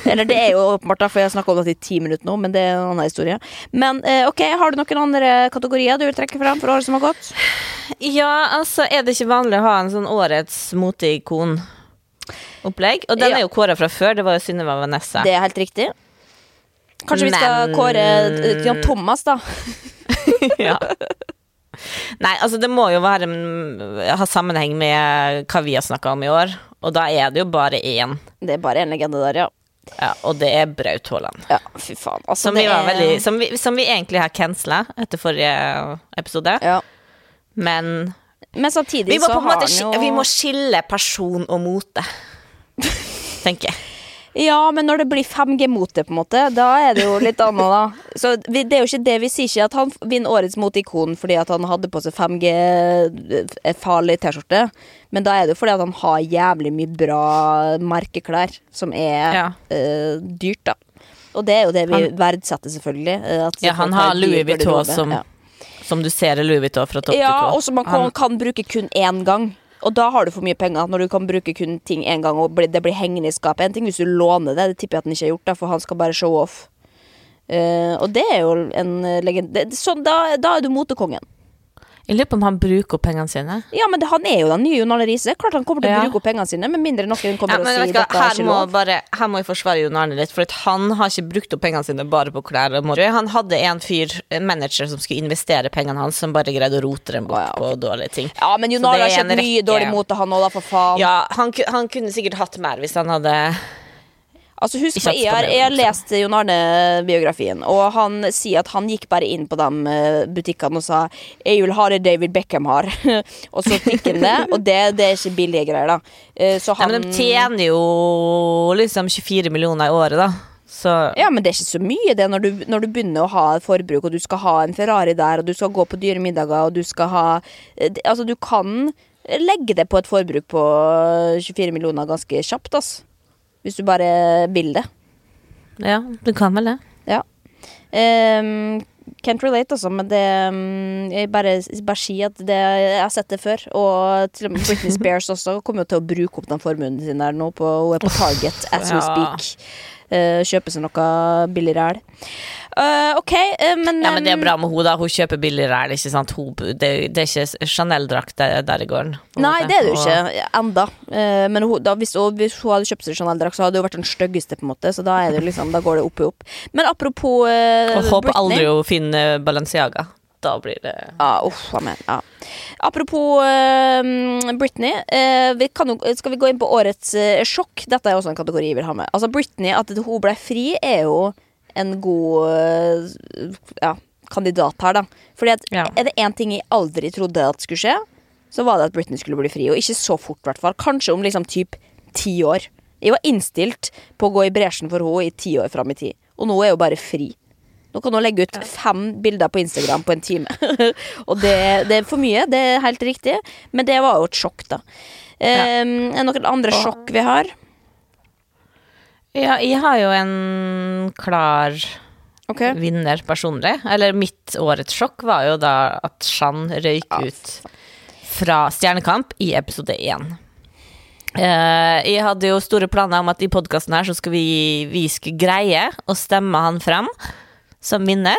Eller det er jo åpenbart, da, for jeg har snakka om det i ti minutter nå, men det er en annen historie. Men eh, ok, har du noen andre kategorier du vil trekke fram for året som har gått? Ja, altså, er det ikke vanlig å ha en sånn årets moteikon-opplegg? Og den Ja. er jo kåra fra før. Det var jo Synnøve Vanessa. Det er helt riktig. Kanskje vi skal Men- kåre eh, Jan Thomas, da. [LAUGHS] ja. Nei, altså det må jo være mm, ha sammenheng med hva vi har snakka om i år. Og da er det jo bare én. Det er bare én legende der, ja. Ja, og det er Braut Haaland. Ja, fy faen. Altså, Som det vi, var er- veldig, som, vi, som vi egentlig har cancela etter forrige episode. ja. Men Men samtidig så har han jo vi må skille person og mote. [LAUGHS] Tenker jeg. Ja, men når det blir 5G mot det, på en måte, da er det jo litt annet, da. Så vi, det er jo ikke det vi sier ikke at han vinner årets moteikon fordi at han hadde på seg 5G-farlig T-skjorte, men da er det jo fordi at han har jævlig mye bra merkeklær som er Ja. uh, dyrt, da. Og det er jo det vi Han- verdsetter, selvfølgelig. eh, Ja, han har Louis Vuitton som, ja. som du ser i Louis Vuitton fra topp Ja, til tå. og som man kan, kan bruke kun én gang. Og da har du for mye penger, når du kan bruke kun ting én gang og det blir hengende i skapet. En ting hvis du låner det, det tipper jeg at han ikke har gjort, da, for han skal bare show off. Uh, og det er jo en eh, legende Sånn, da, da er du motekongen. Jeg lurer på om han bruker opp pengene sine. Ja, men det, han er jo den nye Jon Arne Riise. Klart han kommer til å Ja. bruke opp pengene sine, med mindre noen kommer Ja, og men sier dette er her, ikke må lov. bare, her må jeg forsvare Jon Arne litt, for at han har ikke brukt opp pengene sine bare på klær. Han hadde en fyr, en manager, som skulle investere pengene hans, som bare greide å rote dem bort ja, okay. på dårlige ting. Ja, men Jon Arne har ikke kjøpt mye dårlig dårlig mote, han òg, da, for faen. Ja, han, han kunne sikkert hatt mer hvis han hadde Altså husk på, jeg har, jeg liksom. lest Jon Arne-biografien, og han sier at han gikk bare inn på de eh, butikkene og sa 'Jeg vil ha det David Beckham har', [LAUGHS] og så fikk han det, og det, det er ikke billige greier, da. Så han Nei, men de tjener jo liksom 24 millioner i året, da. Så Ja, men det er ikke så mye det når du, når du begynner å ha forbruk, og du skal ha en Ferrari der, og du skal gå på dyre middager, og du skal ha eh, Altså, du kan legge det på et forbruk på 24 millioner ganske kjapt, ass. Hvis du bare vil det. ja, du kan vel det. Ja. Um, can't relate, altså, men det um, Jeg bare, bare si at det, jeg har sett det før. Og til og med Britney [LAUGHS] Spears også kommer jo til å bruke opp den formuen sin der nå. På, hun er på Target as we ja. Uh, kjøpe seg noe billig ræl. Uh, ok, uh, men Ja, men det er bra med henne, da. Hun kjøper billig ræl, ikke sant. Hun, det, det er ikke Chanel-drakt der, der i gården. Nei, måte. det er det jo ikke enda. Eh, men hun, da, hvis, hun, hvis hun hadde kjøpt seg Chanel-drakt, så hadde jo vært den styggeste, på en måte. Så da, liksom, da går det opp i opp. Men apropos uh, Og håper aldri å finne Balenciaga. Da blir det Ja, uff a meg. Ja. Apropos uh, Britney. Uh, vi kan jo, skal vi gå inn på årets uh, sjokk? Dette er også en kategori jeg vil ha med. Altså Britney, At hun ble fri, er jo en god ja, kandidat her, da. Fordi at Ja. er det én ting jeg aldri trodde at skulle skje, så var det at Britney skulle bli fri. Og ikke så fort, i hvert fall. Kanskje om liksom typ ti år. Jeg var innstilt på å gå i bresjen for henne i ti år fram i tid. Og nå er hun bare fri. Nå kan hun legge ut fem bilder på Instagram på en time. [LAUGHS] og det, det er for mye, det er helt riktig. Men det var jo et sjokk, da. Eh, Er det noen andre sjokk vi har? Ja, jeg har jo en klar okay. vinner personlig. Eller mitt årets sjokk var jo da at Shan røyk ut fra Stjernekamp i episode én. Uh, jeg hadde jo store planer om at i podkasten her så skal vi, vi skulle greie å stemme han frem som vinner.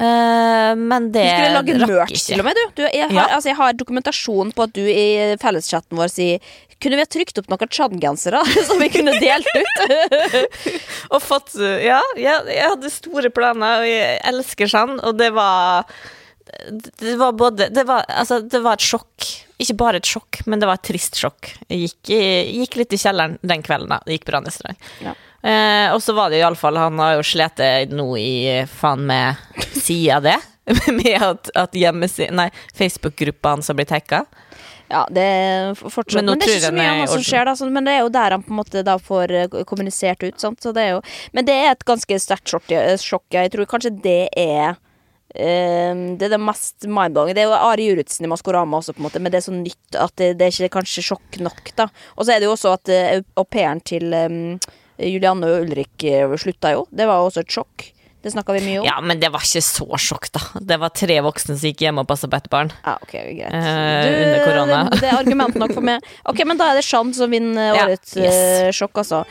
Uh, men det Du skulle lage merch til og med, du. du jeg, har, Ja. altså, jeg har dokumentasjon på at du i felleschatten vår sier Kunne vi ha trykt opp noen Chan-gensere [LAUGHS] som vi kunne delt ut? [LAUGHS] Og fått Ja, jeg, jeg hadde store planer, og jeg elsker Chan, og det var Det var både det var, altså, det var et sjokk. Ikke bare et sjokk, men det var et trist sjokk. Jeg gikk, gikk litt i kjelleren den kvelden. da. Det gikk bra neste dag. Ja. Eh, og så var det jo iallfall Han har jo slitt nå i faen meg sida det. [LAUGHS] Med at, at Facebook-gruppa hans har blitt hacka. Ja, det er fortsatt Men Men, det er ikke så mye annet som skjer, da. Men det er jo der han på en måte da får eh, kommunisert ut. Sant? Så det er jo, men det er et ganske sterkt sjokk. eh, sjokk. Jeg tror kanskje det er Um, det er det mest mindblowing. Det er jo Ari Juritzen i Maskorama også, på en måte, men det er så nytt at det, det er ikke kanskje sjokk nok, da. Og så er det jo også at uh, au pairen til um, Julianne og Ulrik eh, slutta jo. Det var også et sjokk. Det snakka vi mye om. Ja, men det var ikke så sjokk, da. Det var tre voksne som gikk hjemme og passa på ett barn. Ja, ok, greit. Eh, under korona. Det, det er argument nok for meg. Ok, men da er det Shan som vinner Ja, årets yes. eh, sjokk, altså.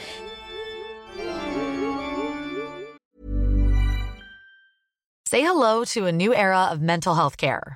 Say hello to a new era of mental health care.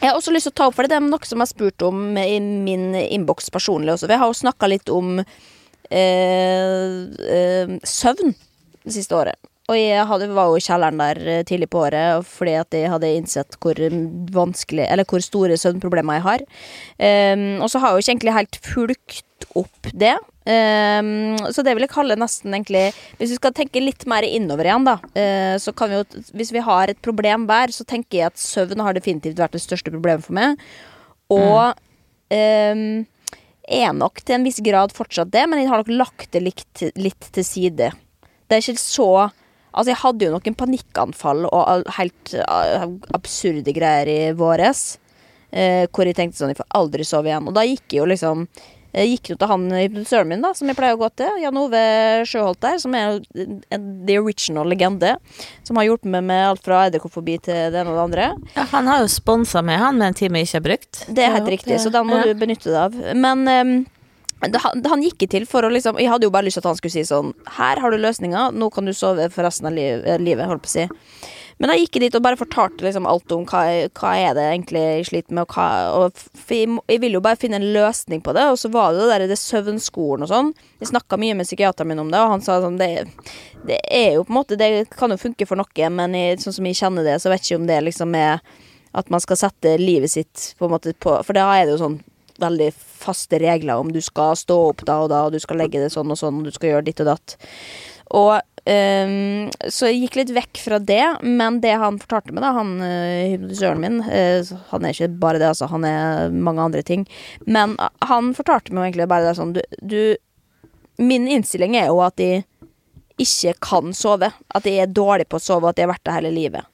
Jeg har også lyst til å ta opp, for det er noe som jeg har spurt om i min innboks personlig også. Vi har jo snakka litt om eh, eh, søvn det siste året. Og jeg hadde, var jo i kjelleren der eh, tidlig på året fordi at jeg hadde innsett hvor vanskelig Eller hvor store søvnproblemer jeg har. Um, og så har jeg jo ikke egentlig helt fulgt opp det. Um, så det vil jeg kalle nesten egentlig Hvis vi skal tenke litt mer innover igjen, da, Uh, så kan vi jo Hvis vi har et problem hver, så tenker jeg at søvn har definitivt vært det største problemet for meg. Og um, er nok til en viss grad fortsatt det, men jeg har nok lagt det litt, litt til side. Det er ikke så Altså, jeg hadde jo noen panikkanfall og helt uh, absurde greier i våres. Uh, hvor jeg tenkte sånn Jeg får aldri sove igjen. Og da gikk jeg jo liksom jeg gikk jo til han hypnotisøren min, da som jeg pleier å gå til. Jan Ove Sjøholt der, som er en- the original legende. Som har hjulpet meg med alt fra edderkoppfobi til det ene og det andre. Ja, han har jo sponsa meg, han, med en time jeg ikke har brukt. Det er helt riktig, så den må Ja. du benytte deg av. Men um, det, han gikk til for å liksom Jeg hadde jo bare lyst til at han skulle si sånn Her har du løsninga, nå kan du sove for resten av eh, livet, holdt på å si. Men jeg gikk dit og bare fortalte liksom alt om hva, hva er det egentlig jeg sliter med, og hva og jeg, ville vil jo bare finne en løsning på det, og så var det det der det søvnskolen og sånn. Jeg snakka mye med psykiateren min om det, og han sa sånn det, det er jo på en måte Det kan jo funke for noe, men jeg, sånn som jeg kjenner det, så vet ikke om det liksom er at man skal sette livet sitt på en måte på For da er det jo sånn veldig faste regler om du skal stå opp da og da, og du skal legge det sånn og sånn, og du skal gjøre ditt og datt. Og ehm, Så jeg gikk litt vekk fra det, men det han fortalte meg, da, han uh, hypnotisøren min uh, Han er ikke bare det, altså, han er mange andre ting. Men uh, han fortalte meg egentlig bare det sånn du, du Min innstilling er jo at de ikke kan sove. At de er dårlige på å sove, og at de har vært det hele livet.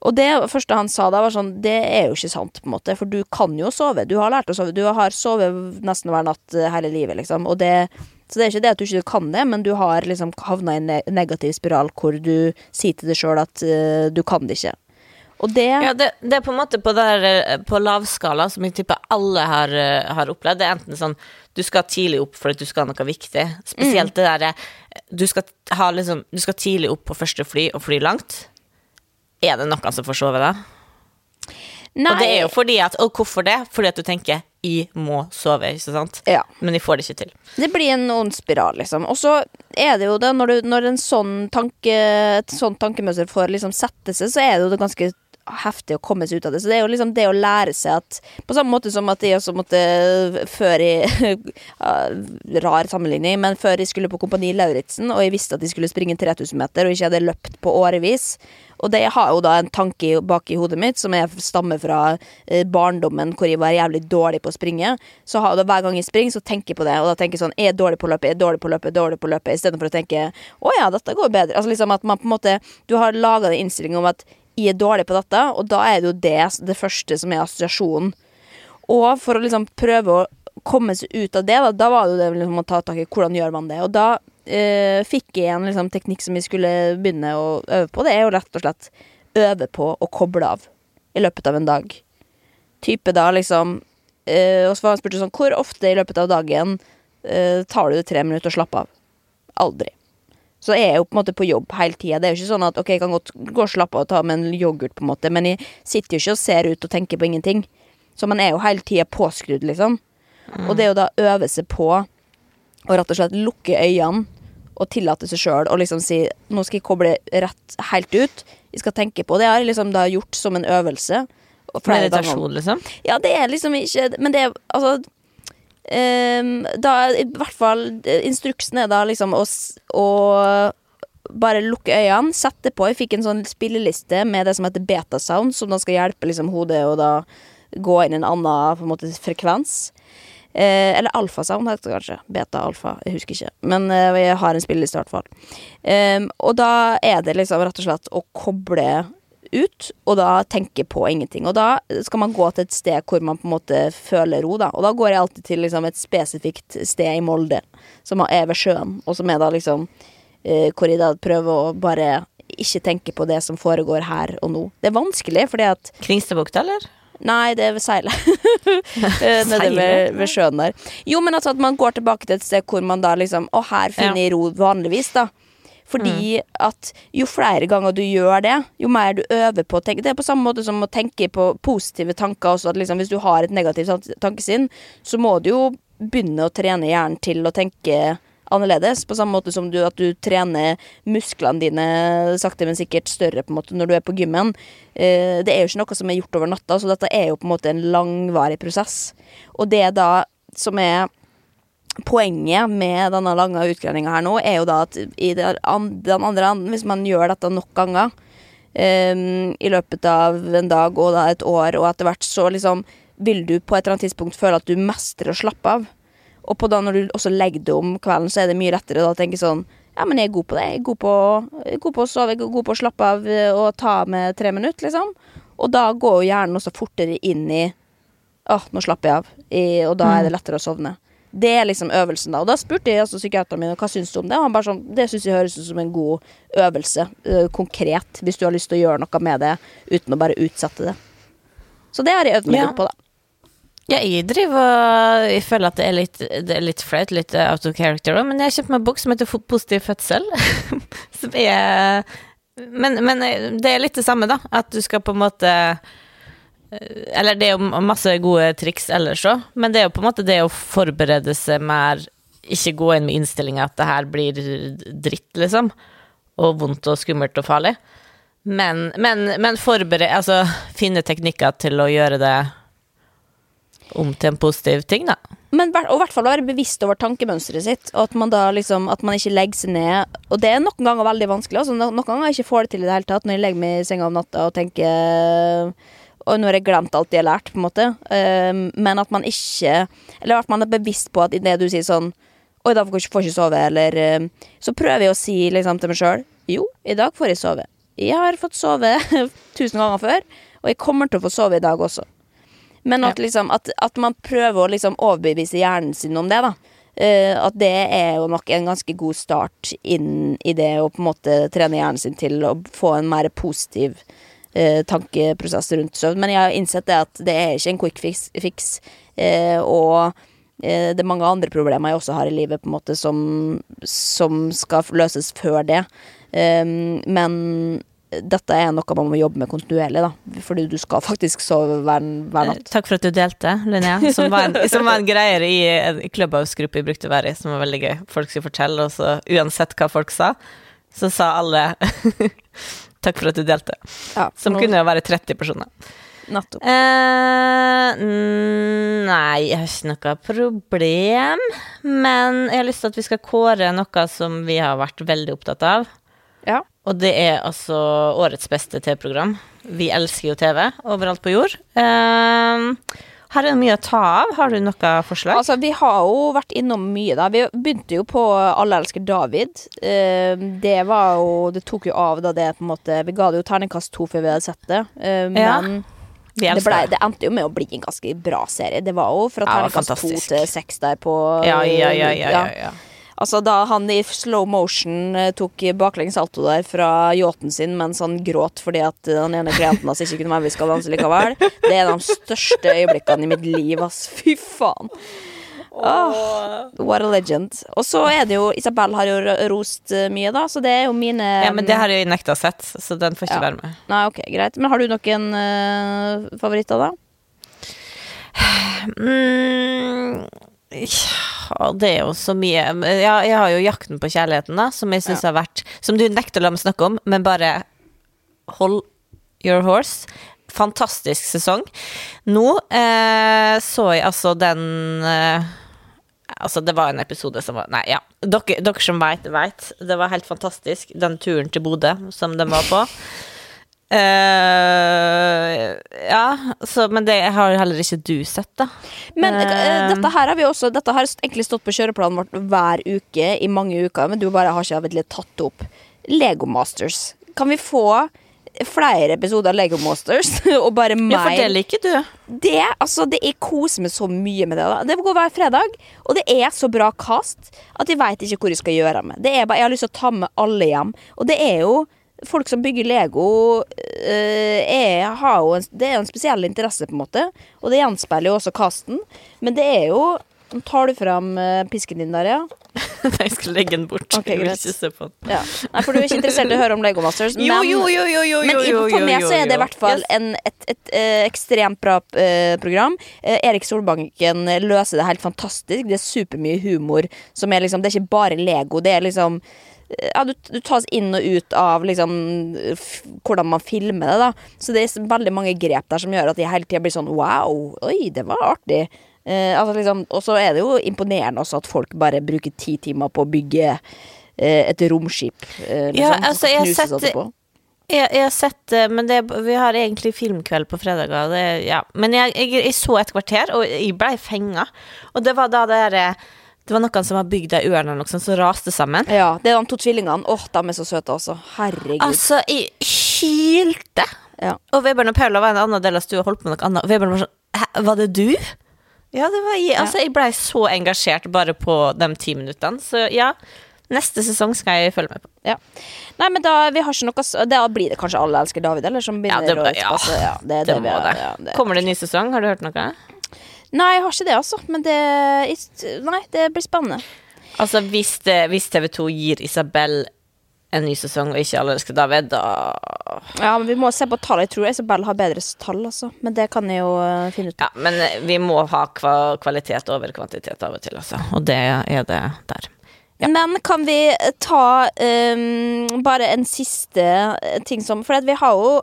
Og det første han sa da, var sånn Det er jo ikke sant, på en måte, for du kan jo sove. Du har lært å sove. Du har sovet nesten hver natt eh, hele livet, liksom. Og det, så det er ikke det at du ikke kan det, men du har liksom havna i en negativ spiral hvor du sier til deg sjøl at uh, du kan det ikke. Og det Ja, det, det er på en måte på, der, eh, på lavskala, som jeg tipper alle har, har opplevd. Det er enten sånn du skal tidlig opp fordi du skal ha noe viktig. Spesielt det derre du, skal ha liksom, du skal tidlig opp på første fly og fly langt. Er det noen som får sove da? Nei, Og det er jo fordi at Og hvorfor det? Fordi at du tenker 'jeg må sove', ikke sant? Ja. Men jeg får det ikke til. Det blir en ond spiral, liksom. Og så er det jo det, når, du, når en sånn tanke, et sånt tankemønster får liksom sette seg, så er det jo det ganske heftig å komme seg ut av det. Så det er jo liksom det å lære seg at På samme måte som at jeg også måtte Før [LAUGHS] jeg Rar sammenligning, men før jeg skulle på Kompani Lauritzen, og jeg visste at jeg skulle springe 3000 meter, og ikke hadde løpt på årevis og det har jo da en tanke bak i hodet mitt som jeg stammer fra eh, barndommen, hvor jeg var jævlig dårlig på å springe. Så har, da, hver gang jeg springer, så tenker jeg på det. Og da tenker jeg sånn Jeg er dårlig på å løpe, jeg er dårlig på å løpe, jeg er dårlig på å løpe. Istedenfor å tenke å ja, dette går bedre. Altså liksom at man på en måte Du har laga den innstilling om at jeg er dårlig på dette, og da er det jo det det første som er assosiasjonen. Og for å liksom prøve å komme seg ut av det, da, da var det jo det liksom å ta tak i hvordan gjør man det. Og da eh, fikk jeg en liksom, teknikk som vi skulle begynne å øve på. Det er jo rett og slett øve på å koble av i løpet av en dag. Type da liksom uh, Og så spurte sånn Hvor ofte i løpet av dagen uh, tar du tre minutter og slapper av? Aldri. Så jeg er jo på en måte på jobb hele tida. Det er jo ikke sånn at ok, jeg kan godt gå og slappe av og ta med en yoghurt, på en måte, men jeg sitter jo ikke og ser ut og tenker på ingenting. Så man er jo hele tida påskrudd, liksom. Og det å da øve seg på å rett og slett lukke øynene og tillate seg sjøl å liksom si Nå skal jeg koble rett helt ut. Jeg skal tenke på Det har jeg liksom da gjort som en øvelse. Meditasjon, liksom. Ja, det er liksom ikke Men det er altså um, Da i hvert fall eh, Instruksen er da liksom å, å bare lukke øynene, sette på. Jeg fikk en sånn spilleliste med det som heter betasound, som da skal hjelpe liksom hodet å da gå inn i en annen på en måte, frekvens. Eh, eller alfasound heter det kanskje. Beta, alfa, jeg husker ikke. Men eh, jeg har en spilleliste i hvert fall. Eh, og da er det liksom rett og slett å koble ut, og da tenke på ingenting. Og da skal man gå til et sted hvor man på en måte føler ro, da. Og da går jeg alltid til liksom et spesifikt sted i Molde, som er ved sjøen, og som er da liksom eh, Hvor jeg da prøver å bare ikke tenke på det som foregår her og nå. Det er vanskelig, fordi at Kringstadbukta, eller? Nei, det er ved seilet. [LAUGHS] Eh, [LAUGHS] Nede ved, ved sjøen der. Jo, men altså at man går tilbake til et sted hvor man da liksom Å, her finner Ja. ro vanligvis, da. Fordi at jo flere ganger du gjør det, jo mer du øver på å tenke Det er på samme måte som å tenke på positive tanker også. At liksom hvis du har et negativt tankesinn, så må du jo begynne å trene hjernen til å tenke annerledes. På samme måte som du, at du trener musklene dine sakte, men sikkert større på en måte når du er på gymmen. Eh, det er jo ikke noe som er gjort over natta, så dette er jo på en måte en langvarig prosess. Og det da som er poenget med denne lange utgreininga her nå, er jo da at i den andre enden, hvis man gjør dette nok ganger ehm, i løpet av en dag og da et år, og etter hvert så liksom vil du på et eller annet tidspunkt føle at du mestrer å slappe av. Og på da når du også legger det om kvelden, så er det mye lettere da å tenke sånn Ja, men jeg er god på det. Jeg er god på, er god på å sove, jeg er god på å slappe av eh, og ta med tre minutter, liksom. Og da går jo hjernen også fortere inn i Åh, nå slapper jeg av. I, og da er det lettere å sovne. Det er liksom øvelsen, da. Og da spurte jeg altså psykiateren min hva syns du om det. Og han bare sånn Det syns jeg høres ut som en god øvelse. Øh, konkret. Hvis du har lyst til å gjøre noe med det uten å bare utsette det. Så det har jeg øvd meg Ja. litt på, da. Ja, jeg driver Jeg føler at det er litt, det er litt flaut, litt out of character, men jeg har kjøpt meg en bok som heter Positiv fødsel. [LAUGHS] som er men, men eh, det er litt det samme, da. At du skal på en måte eh, Eller det er jo masse gode triks ellers òg, men det er jo på en måte det å forberede seg mer Ikke gå inn med innstillinga at det her blir dritt, liksom. Og vondt og skummelt og farlig. Men, men, men forberede Altså finne teknikker til å gjøre det om til en positiv ting, da. Men og i hvert fall være bevisst over tankemønsteret sitt. Og at man da liksom At man ikke legger seg ned. Og det er noen ganger veldig vanskelig. Altså, noen ganger jeg ikke får det til i det hele tatt når jeg legger meg i senga om natta og tenker Og nå har jeg glemt alt jeg har lært, på en måte. Um, men at man ikke Eller at man er bevisst på at idet du sier sånn Oi, da får jeg ikke, sove, eller um, Så prøver jeg å si liksom til meg sjøl Jo, i dag får jeg sove. Jeg har fått sove [LAUGHS] tusen ganger før, og jeg kommer til å få sove i dag også. Men at, liksom, at, at man prøver å liksom overbevise hjernen sin om det, da. Uh, at det er jo nok en ganske god start inn i det å på en måte trene hjernen sin til å få en mer positiv uh, tankeprosess rundt søvn. Men jeg har innsett det at det er ikke en quick fix. fix Uh, og det er mange andre problemer jeg også har i livet, på en måte, som, som skal løses før det. Um, men dette er noe man må jobbe med kontinuerlig, da. Fordi du skal faktisk sove hver, hver natt. Takk for at du delte, Linnea. Som var en, som var en greier i en Clubhouse-gruppe jeg brukte å være i, som var veldig gøy. Folk skulle fortelle, og så uansett hva folk sa, så sa alle [LAUGHS] Takk for at du delte. Ja, Som nå- kunne jo være 30 personer. Nettopp. Eh, nei, jeg har ikke noe problem. Men jeg har lyst til at vi skal kåre noe som vi har vært veldig opptatt av. Ja. Og det er altså årets beste TV-program. Vi elsker jo TV overalt på jord. Uh, Her er det mye å ta av. Har du noe forslag? Altså, vi har jo vært innom mye, da. Vi begynte jo på Alle elsker David. Eh, det var jo Det tok jo av da det på en måte Vi ga det jo terningkast to før vi hadde sett det. Eh, Ja, men Vi det, ble, det. endte jo med å bli en ganske bra serie. Det var jo fra Ja, terningkast to til seks der på Ja, ja, ja, ja, ja, ja. Altså Da han i slow motion eh, tok baklengs salto der fra yachten sin mens han gråt fordi at den ene klienten hans ikke kunne være med vi skal danse likevel, det er de største øyeblikkene i mitt liv, ass. Fy faen. Oh, what a legend. Og så er det jo Isabel har jo rost eh, mye, da, så det er jo mine Ja, men det har jeg nekta sett, så den får ikke Ja. være med. Nei, ok, greit. Men har du noen uh, favoritter, da? [SIGHS] Mm, ja, det er jo så mye ja, Jeg har jo 'Jakten på kjærligheten', da, som jeg syns har vært Som du nekter å la meg snakke om, men bare hold your horse. Fantastisk sesong. Nå eh, så jeg altså den eh, Altså, det var en episode som var Nei, ja. Dere, dere som veit, veit. Det var helt fantastisk, den turen til Bodø som de var på. Eh, ja, så, men det har heller ikke du sett, da. Men Eh, dette her har vi også Dette har egentlig stått på kjøreplanen vårt hver uke i mange uker, men du bare har ikke tatt opp. Lego Masters. Kan vi få flere episoder av Lego Masters? [LAUGHS] og bare meg? Ja, for det liker du. det, altså, det Jeg koser meg så mye med det. Da. Det går hver fredag, og det er så bra kast at jeg veit ikke hvor jeg skal gjøre av meg. Jeg har lyst til å ta med alle hjem. Og det er jo Folk som bygger Lego, øh, er, har jo en, det er jo en spesiell interesse, på en måte. Og det gjenspeiler jo også casten. Men det er jo tar du fram øh, pisken din der, ja? [LAUGHS] Nei, jeg skal legge den bort. Okay, jeg vil ikke se på den. ja. Nei, for du er ikke interessert i å høre om Lego Masters. Men, jo, jo, jo, jo, men jo, jo, for meg så er det i hvert fall en, et, et, eh, ekstremt bra eh, program. Eh, Erik Solbanken løser det helt fantastisk. Det er supermye humor. Som er liksom, det er ikke bare Lego. Det er liksom eh, ja, du, du tas inn og ut av liksom hvordan man filmer det. da Så det er veldig mange grep der som gjør at jeg hele tida blir sånn wow, oi, det var artig. Eh, altså liksom, og så er det jo imponerende også at folk bare bruker ti timer på å bygge eh, et romskip. Eh, liksom, Ja, altså, jeg har sett- Jeg, jeg har sett det, men det, vi har egentlig filmkveld på fredager. Ja. Men jeg, jeg, jeg så et kvarter, og jeg blei fenga. Og det var da det derre Det var noen som har bygd ei ørn eller noe sånt, som raste sammen. Ja, det er de to tvillingene. Åh, de er så søte, altså. Herregud. Altså, jeg hylte. Ja. Og Vebjørn og Paula var en annen del av stua og holdt på med noe annet. Og Vebjørn var sånn Hæ, var det du? Ja, det var jeg. Altså, jeg blei så engasjert bare på de ti minuttene. Så ja, neste sesong skal jeg følge med på. Ja. Nei, men da, vi har ikke noe Da blir det kanskje Alle elsker David, eller? Som Ja, det, å ja. Ja, det, det det må har- det. ja, det. Kommer det en ny sesong? Har du hørt noe? Nei, jeg har ikke det, altså. Men det Nei, det blir spennende. Altså, hvis, det, hvis TV2 gir Isabel en ny sesong, og ikke Alle elsker David, da Ja, men Vi må se på tallene. Jeg tror Isabel har bedre tall, altså. Men det kan jeg jo eh, finne ut. Ja, men eh, vi må ha kvalitet over kvantitet av og til, altså. Og det er det der. Men kan vi ta um, bare en siste eh, ting som For vi har jo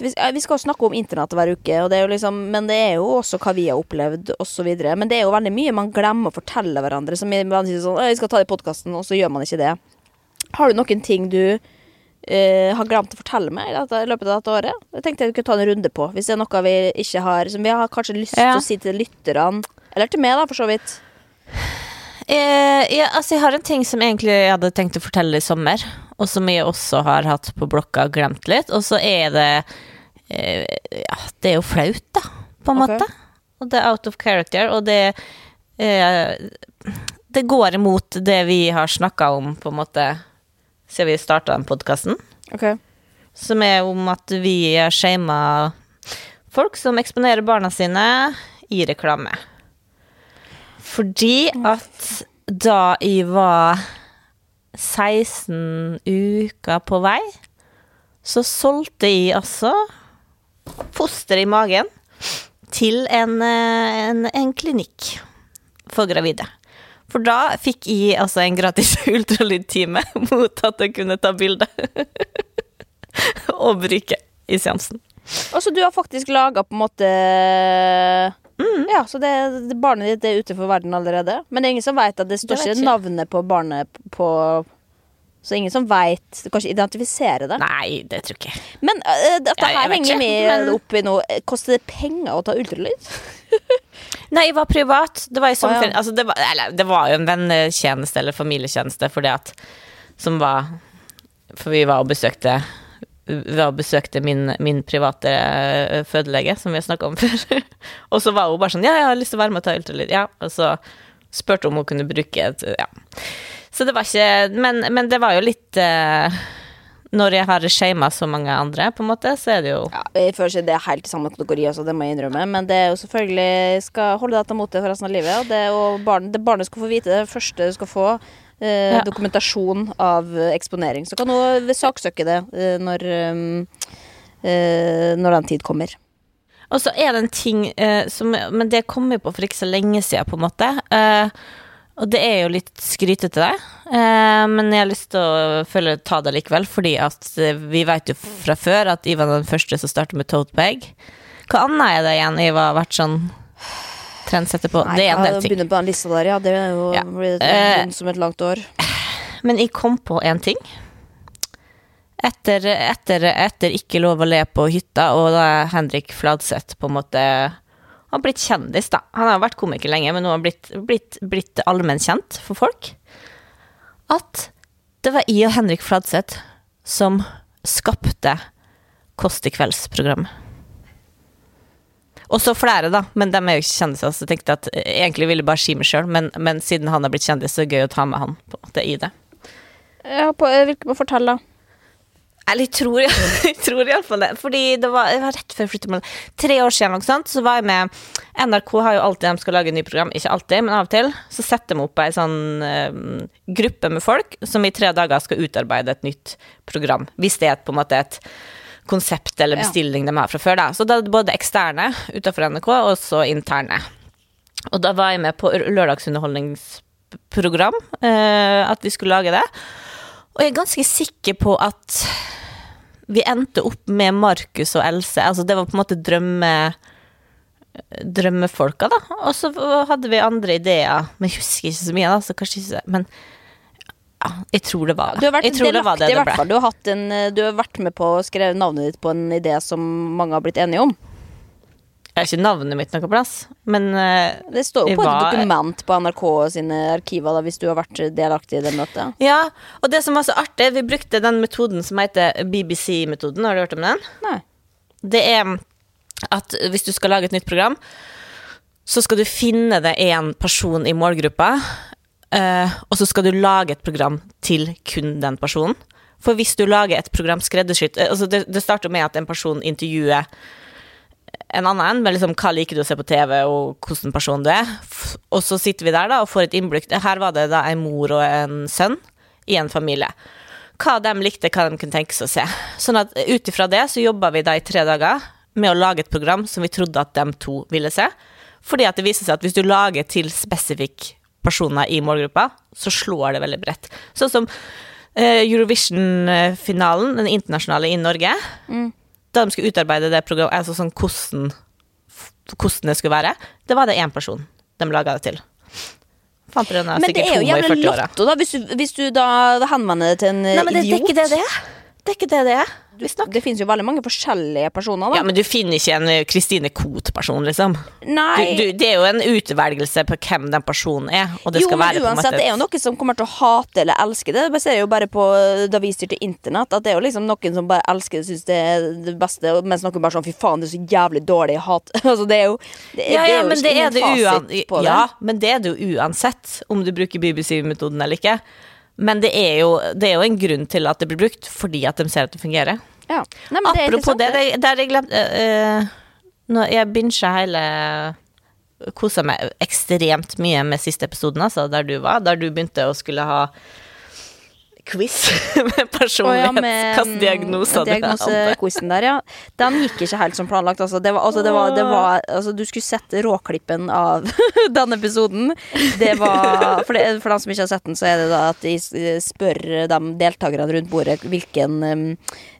vi vi skal snakke om internett hver uke, og det er jo liksom, men det er jo også hva vi har opplevd osv. Men det er jo veldig mye man glemmer å fortelle hverandre. Som man sier sånn, «Å, 'Jeg skal ta det i podkasten', og så gjør man ikke det. Har du noen ting du Uh, har glemt å fortelle meg i løpet av dette året? Jeg tenkte jeg kunne ta en runde på, hvis det er noe vi ikke har Som vi har kanskje lyst Ja. til å si til lytterne. Eller til meg, da, for så vidt. Eh, ja, altså, jeg har en ting som egentlig jeg hadde tenkt å fortelle i sommer, og som jeg også har hatt på blokka og glemt litt, og så er det eh, Ja, det er jo flaut, da, på en okay. måte. Og det er out of character, og det eh, Det går imot det vi har snakka om, på en måte, siden vi starta den podkasten. Okay. som er om at vi har shama folk som eksponerer barna sine i reklame. Fordi at da jeg var 16 uker på vei, så solgte jeg altså foster i magen til en, eh, en, en klinikk for gravide. For da fikk jeg altså en gratis [LAUGHS] ultralydtime mot at jeg kunne ta bilde. [LAUGHS] og bruke i seansen. Og så du har faktisk laga på en måte Ja, så det, det, barnet ditt er ute for verden allerede. Men det er ingen som veit at det står Det ikke navnet på barnet på Så ingen som veit Kanskje identifisere det. Nei, det tror jeg ikke. Men uh, dette Ja, her henger ikke, med men- opp i noe Koster det penger å ta ultralyd? [LAUGHS] Nei, jeg var privat. Det var i sommerferien. Ja. altså, det, var, eller, det var jo en vennetjeneste eller familietjeneste fordi at Som var For vi var og besøkte var og besøkte min, min private eh, fødelege, som vi har snakka om [LAUGHS] før. og så var hun bare sånn Ja, jeg har lyst til å være med og ta ultralyd. Ja. Og så spurte om hun kunne bruke et Ja. Så det var ikke Men, men det var jo litt uh, Når jeg har shama så mange andre, på en måte, så er det jo Ja, jeg føler ikke det er helt i samme kategori, altså, det må jeg innrømme. Men det er jo selvfølgelig skal holde deg mot deg for resten av livet. Og det, og barn, det barnet skal få vite det første du skal få. Eh, Ja. Dokumentasjon av eh, eksponering. Så kan hun saksøke det eh, når, eh, eh, når den tid kommer. Og så er det en ting eh, som Men det kom jeg på for ikke så lenge siden, på en måte. Og det er jo litt skrytete, det. Men jeg har lyst til å følge, ta det likevel, fordi at vi vet jo fra før at Ivan er den første som starter med tote bag. Hva annet er det igjen Iva har vært sånn trendsetter Nei, det er en del ting. Begynne på den lista der, ja. Det er jo Ja. blir Eh, som et langt år. [SIGHS] Men jeg kom på en ting. Etter, etter, etter Ikke lov å le på hytta, og da er Henrik Fladseth på en måte har blitt kjendis, da. Han har vært komiker lenge, men nå har blitt, blitt, blitt allmennkjent for folk. At det var jeg og Henrik Fladseth som skapte Kåss til kvelds-programmet. Og så flere, da, men de er jo ikke kjendiser, så jeg tenkte at jeg egentlig ville jeg bare si meg sjøl, men, men siden han har blitt kjendis, så er det gøy å ta med han på en måte i det. Ja, på, jeg vil ikke må fortelle, da. Eller jeg tror, [LAUGHS] jeg tror iallfall det. Fordi det var, det var rett før jeg flyttet med Tre år siden, noe sånt, så var jeg med NRK har jo alltid de skal lage nye program. Ikke alltid, men av og til. Så setter de opp ei sånn uh, gruppe med folk som i tre dager skal utarbeide et nytt program. Hvis det er på en måte et konsept eller Ja. bestilling de har fra før. Da. Så da er det både eksterne utenfor NRK, og så interne. Og da var jeg med på lørdagsunderholdningsprogram, eh, at vi skulle lage det. Og jeg er ganske sikker på at vi endte opp med Markus og Else. Altså, det var på en måte drømme drømmefolka, da. Og så hadde vi andre ideer, men jeg husker ikke så mye, da, så kanskje ikke så, Men ja, jeg tror det var Du har vært Jeg tror det var delaktig, det i hvert fall. Du har, en, eh, du har vært med på å skrive navnet ditt på en idé som mange har blitt enige om. Jeg har ikke navnet mitt noe plass, men eh, Det står jo på var- et dokument på NRK sine arkiver da, hvis du har vært delaktig i det møtet. Ja, og det som var så artig, vi brukte den metoden som heter BBC-metoden. Har du hørt om den? Nei. Det er at hvis du skal lage et nytt program, så skal du finne deg en person i målgruppa, eh, og så skal du lage et program til kun den personen. For hvis du lager et program skreddersydd eh, altså det, det starter med at en person intervjuer en annen, med liksom hva liker du å se på TV, og hvordan person du er. Og så sitter vi der da og får et innblikk. Her var det da en mor og en sønn i en familie. Hva de likte, hva de kunne tenke seg å se. Sånn at ut ifra det så jobba vi da i tre dager med å lage et program som vi trodde at de to ville se. Fordi at det viser seg at hvis du lager til spesifikk personer i målgruppa, så slår det veldig bredt. Sånn som eh, Eurovision-finalen, den internasjonale i Norge. Da de skulle utarbeide det programmet, altså sånn hvordan, hvordan det skulle være, det var det én person de laga det til. Fant dere Men det er jo jævlig 40-åra. lotto, da, hvis du, hvis du da henvender deg til en Nei, men det, det er ikke det det er. Det er ikke det det er. Det finnes jo veldig mange forskjellige personer, da. Ja, men du finner ikke en eh, Christine Koht-person, liksom. Nei. du, det er jo en utvelgelse på hvem den personen er, og det jo, skal men være uansett, det er jo noen som kommer til å hate eller elske det. Det ser jo bare på eh, da vi styrte internett, at det er jo liksom noen som bare elsker det, syns det er det beste, mens noen bare sånn fy faen, det er så jævlig dårlig hat. [LAUGHS] altså, det er jo det, er- ja, det er jo men ikke er fasit på det. ja, men det er det jo uansett om du bruker BBC-metoden eller ikke. Men det er, jo, det er jo en grunn til at det blir brukt, fordi at de ser at det fungerer. Ja. Nei, men det Apropos det, det, der jeg glemte uh, Når jeg bincha hele Kosa meg ekstremt mye med siste episoden, altså, der du var. Der du begynte å skulle ha quiz [LAUGHS] med Å, ja, med, Hvilke diagnoser du hadde. Diagnosequizen der, ja. Den gikk ikke helt som planlagt. Altså, det var, altså, det var, det var, altså, du skulle sett råklippen av [LAUGHS] den episoden. Det var, for, det, for dem som ikke har sett den, så er det da at de spør de deltakerne rundt bordet hvilken,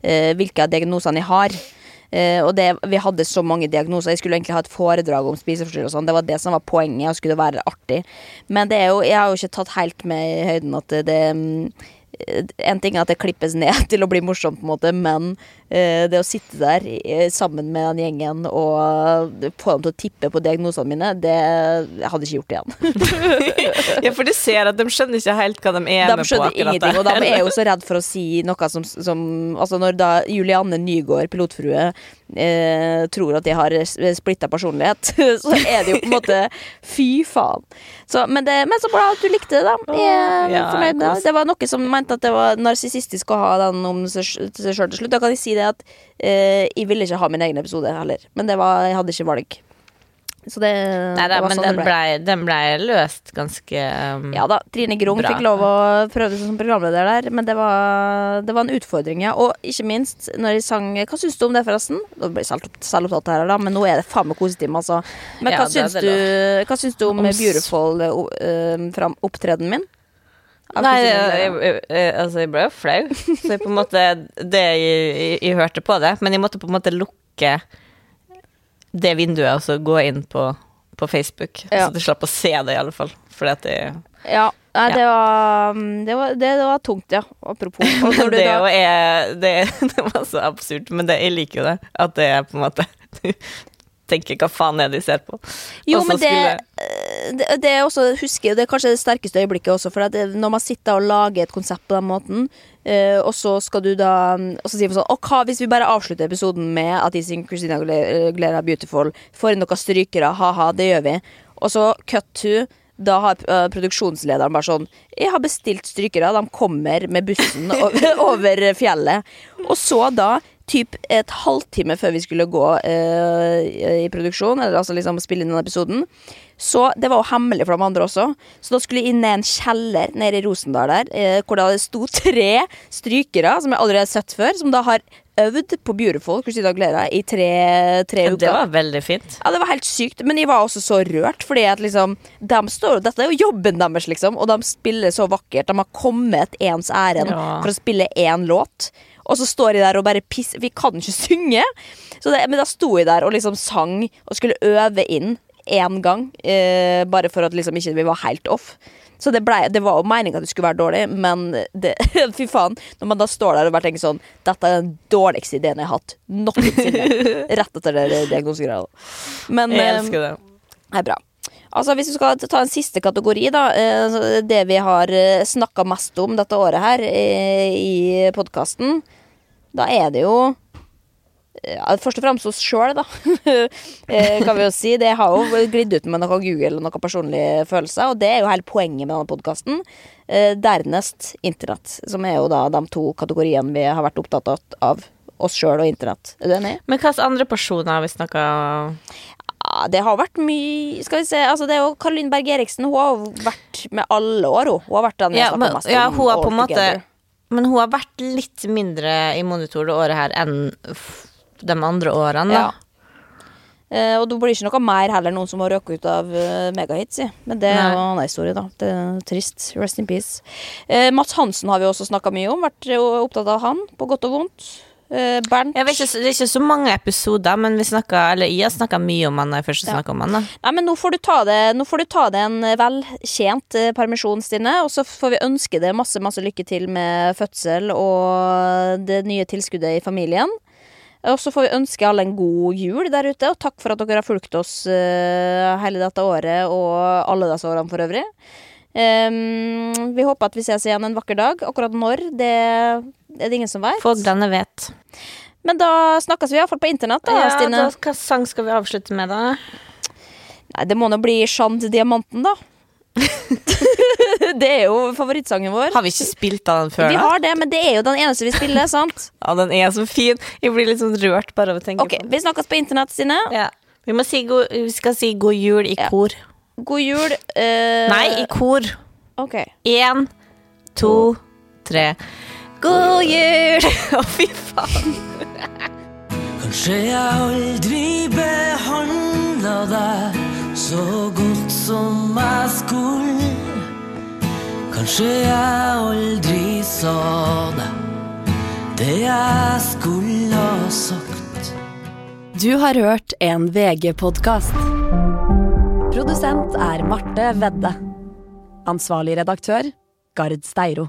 eh, hvilke av diagnosene de har. Uh, og det, Vi hadde så mange diagnoser. Jeg skulle egentlig ha et foredrag om spiseforstyrrelser. sånn. Det var det som var poenget, og skulle være artig. Men det er jo, jeg har jo ikke tatt helt med i høyden at det, det mm, En ting er at det klippes ned [LAUGHS] til å bli morsomt, på en måte, men det å sitte der eh, sammen med den gjengen og eh, få dem til å tippe på diagnosene mine, det jeg hadde ikke gjort igjen. [LAUGHS] Ja, for du ser at de skjønner ikke helt hva de er De med på skjønner akkurat ingenting, og de er jo så [LAUGHS] redd for å si noe som, som Altså, når da Julianne Nygaard, pilotfrue, eh, tror at de har splitta personlighet, [LAUGHS] så er det jo på en måte Fy faen. Så, men, det, men så bra at du likte det, da. Jeg er Ja, fornøyd med det. Det var noe som mente at det var narsissistisk å ha den om seg seg sjøl til slutt. Da kan jeg si det at eh, jeg ville ikke ha min egen episode heller, men det var, jeg hadde ikke valg. Så det, Nei da, det var men sånn den det ble. ble, den ble løst ganske um, Ja da, Trine Grung Bra. fikk lov å prøve seg som programleder der, men det var, det var en utfordring, ja. Og ikke minst når jeg sang Hva syns du om det, forresten? Nå ble jeg selv- selvopptatt her, da, men nå er det faen meg kosetime, altså. Men Ja, hva, er syns du, hva syns du om Om Beautiful uh, uh, opptredenen min? Nei, jeg, jeg, jeg, altså, jeg ble jo flau. [LAUGHS] Så jeg på en måte Det jeg, jeg, jeg hørte på det, men jeg måtte på en måte lukke det vinduet og så gå inn på, på Facebook. Ja. Så du slapp å se det, i alle fall. Fordi at det, Ja, nei, Ja. det, var, mm, det, var, det, det var tungt, ja. Apropos. [LAUGHS] Det, da- er, det, [LAUGHS] det var så absurd, men det, jeg liker jo det. At det er på en måte Du tenker hva faen er det de ser på? Jo, men det, skulle- eh, det, det er også, husker det er kanskje det sterkeste øyeblikket også, for når man sitter og lager et konsept på den måten, Uh, og så skal du da Og så sier man sånn Og hva hvis vi bare avslutter episoden med at de synger Christina Glera Beautiful, får inn noen strykere, ha-ha, det gjør vi, og så cut to da har eh, produksjonslederen bare sånn Jeg har bestilt strykere, de kommer med bussen [LAUGHS] over fjellet. Og så da, typ et halvtime før vi skulle gå eh, i produksjon, eller altså liksom spille inn den episoden, så det var jo hemmelig for de andre også. Så da skulle jeg inn i en kjeller nede i Rosendal der, eh, hvor det sto tre strykere som jeg allerede har sett før, som da har øvd på Beautiful Christina Aguilera i tre, tre uker. Det var veldig fint. Ja, det var helt sykt, men jeg var også så rørt, fordi at liksom de står, Dette er jo jobben deres, liksom, og de spiller så vakkert. De har kommet ens ærend Ja. for å spille én låt, og så står jeg der og bare pisser Vi kan ikke synge! Så det, men da sto jeg der og liksom sang og skulle øve inn én gang, eh, bare for at liksom ikke vi var helt off. Så det, ble, det var jo meninga at det skulle være dårlig, men det, [LAUGHS] fy faen. Når man da står der og bare tenker sånn Dette er den dårligste ideen jeg har hatt noensinne. [LAUGHS] Rett etter det diagnosegreia. Men Jeg eh, elsker det. Det er bra. Altså Hvis vi skal ta en siste kategori, da. eh, Det vi har snakka mest om dette året her eh, i podkasten, da er det jo Først og fremst oss sjøl, da. [LAUGHS] Eh, kan vi jo si. Det har jo glidd ut med noe Google og noen personlige følelser, og det er jo hele poenget med denne podkasten. Dernest internett, som er jo da de to kategoriene vi har vært opptatt av. oss sjøl og internett. Er du enig? Men hvilke andre personer har vi snakka det har vært mye Skal vi se, altså det er jo Caroline Berg Eriksen. Hun har vært med alle år, hun. Hun har vært den jeg ja, snakka mest om. ja, hun har på en måte. Men hun har vært litt mindre i monitor det året her enn de andre årene, da. Ja. Eh, og det blir ikke noe mer heller noen som har røket ut av uh, megahits. Men det er Nei. jo en annen historie, da. Det er trist. Rest in peace. Eh, Mats Hansen har vi også snakka mye om. Vært opptatt av han, på godt og vondt. Eh, Bernt Jeg vet ikke, det er ikke så mange episoder, men vi snakket, eller jeg har snakka mye om han da jeg først Ja. om han. da Nei, men nå får du ta det Nå får du ta det en veltjent eh, permisjon, Stine. Og så får vi ønske deg masse masse lykke til med fødsel og det nye tilskuddet i familien. Og så får vi ønske alle en god jul der ute, og takk for at dere har fulgt oss uh, hele dette året og alle disse årene for øvrig. Ehm, vi håper at vi ses igjen en vakker dag. Akkurat når, det er det ingen som vet. Foglene vet. Men da snakkes vi iallfall på internett, da, Ja, Stine. da, hva sang skal vi avslutte med, da? Nei, det må nå bli Sjand Diamanten, da. [LAUGHS] det er jo favorittsangen vår. Har vi ikke spilt den før? Vi har det, men det er jo den eneste vi spiller, sant? [LAUGHS] Ja, den er så fin. Jeg blir litt sånn rørt bare av å tenke okay, på den. Vi snakkes på internett, Stine. Ja. Vi, må si god, vi skal si god jul i Ja. kor. God jul. Uh... Nei, i kor. Ok. Én, to, tre. God jul! [LAUGHS] Å, fy faen. Kanskje jeg aldri behandla deg så godt som jeg skulle. Kanskje jeg aldri sa deg det jeg skulle ha sagt. Du har hørt en VG-podkast. Produsent er Marte Vedde. Ansvarlig redaktør, Gard Steiro.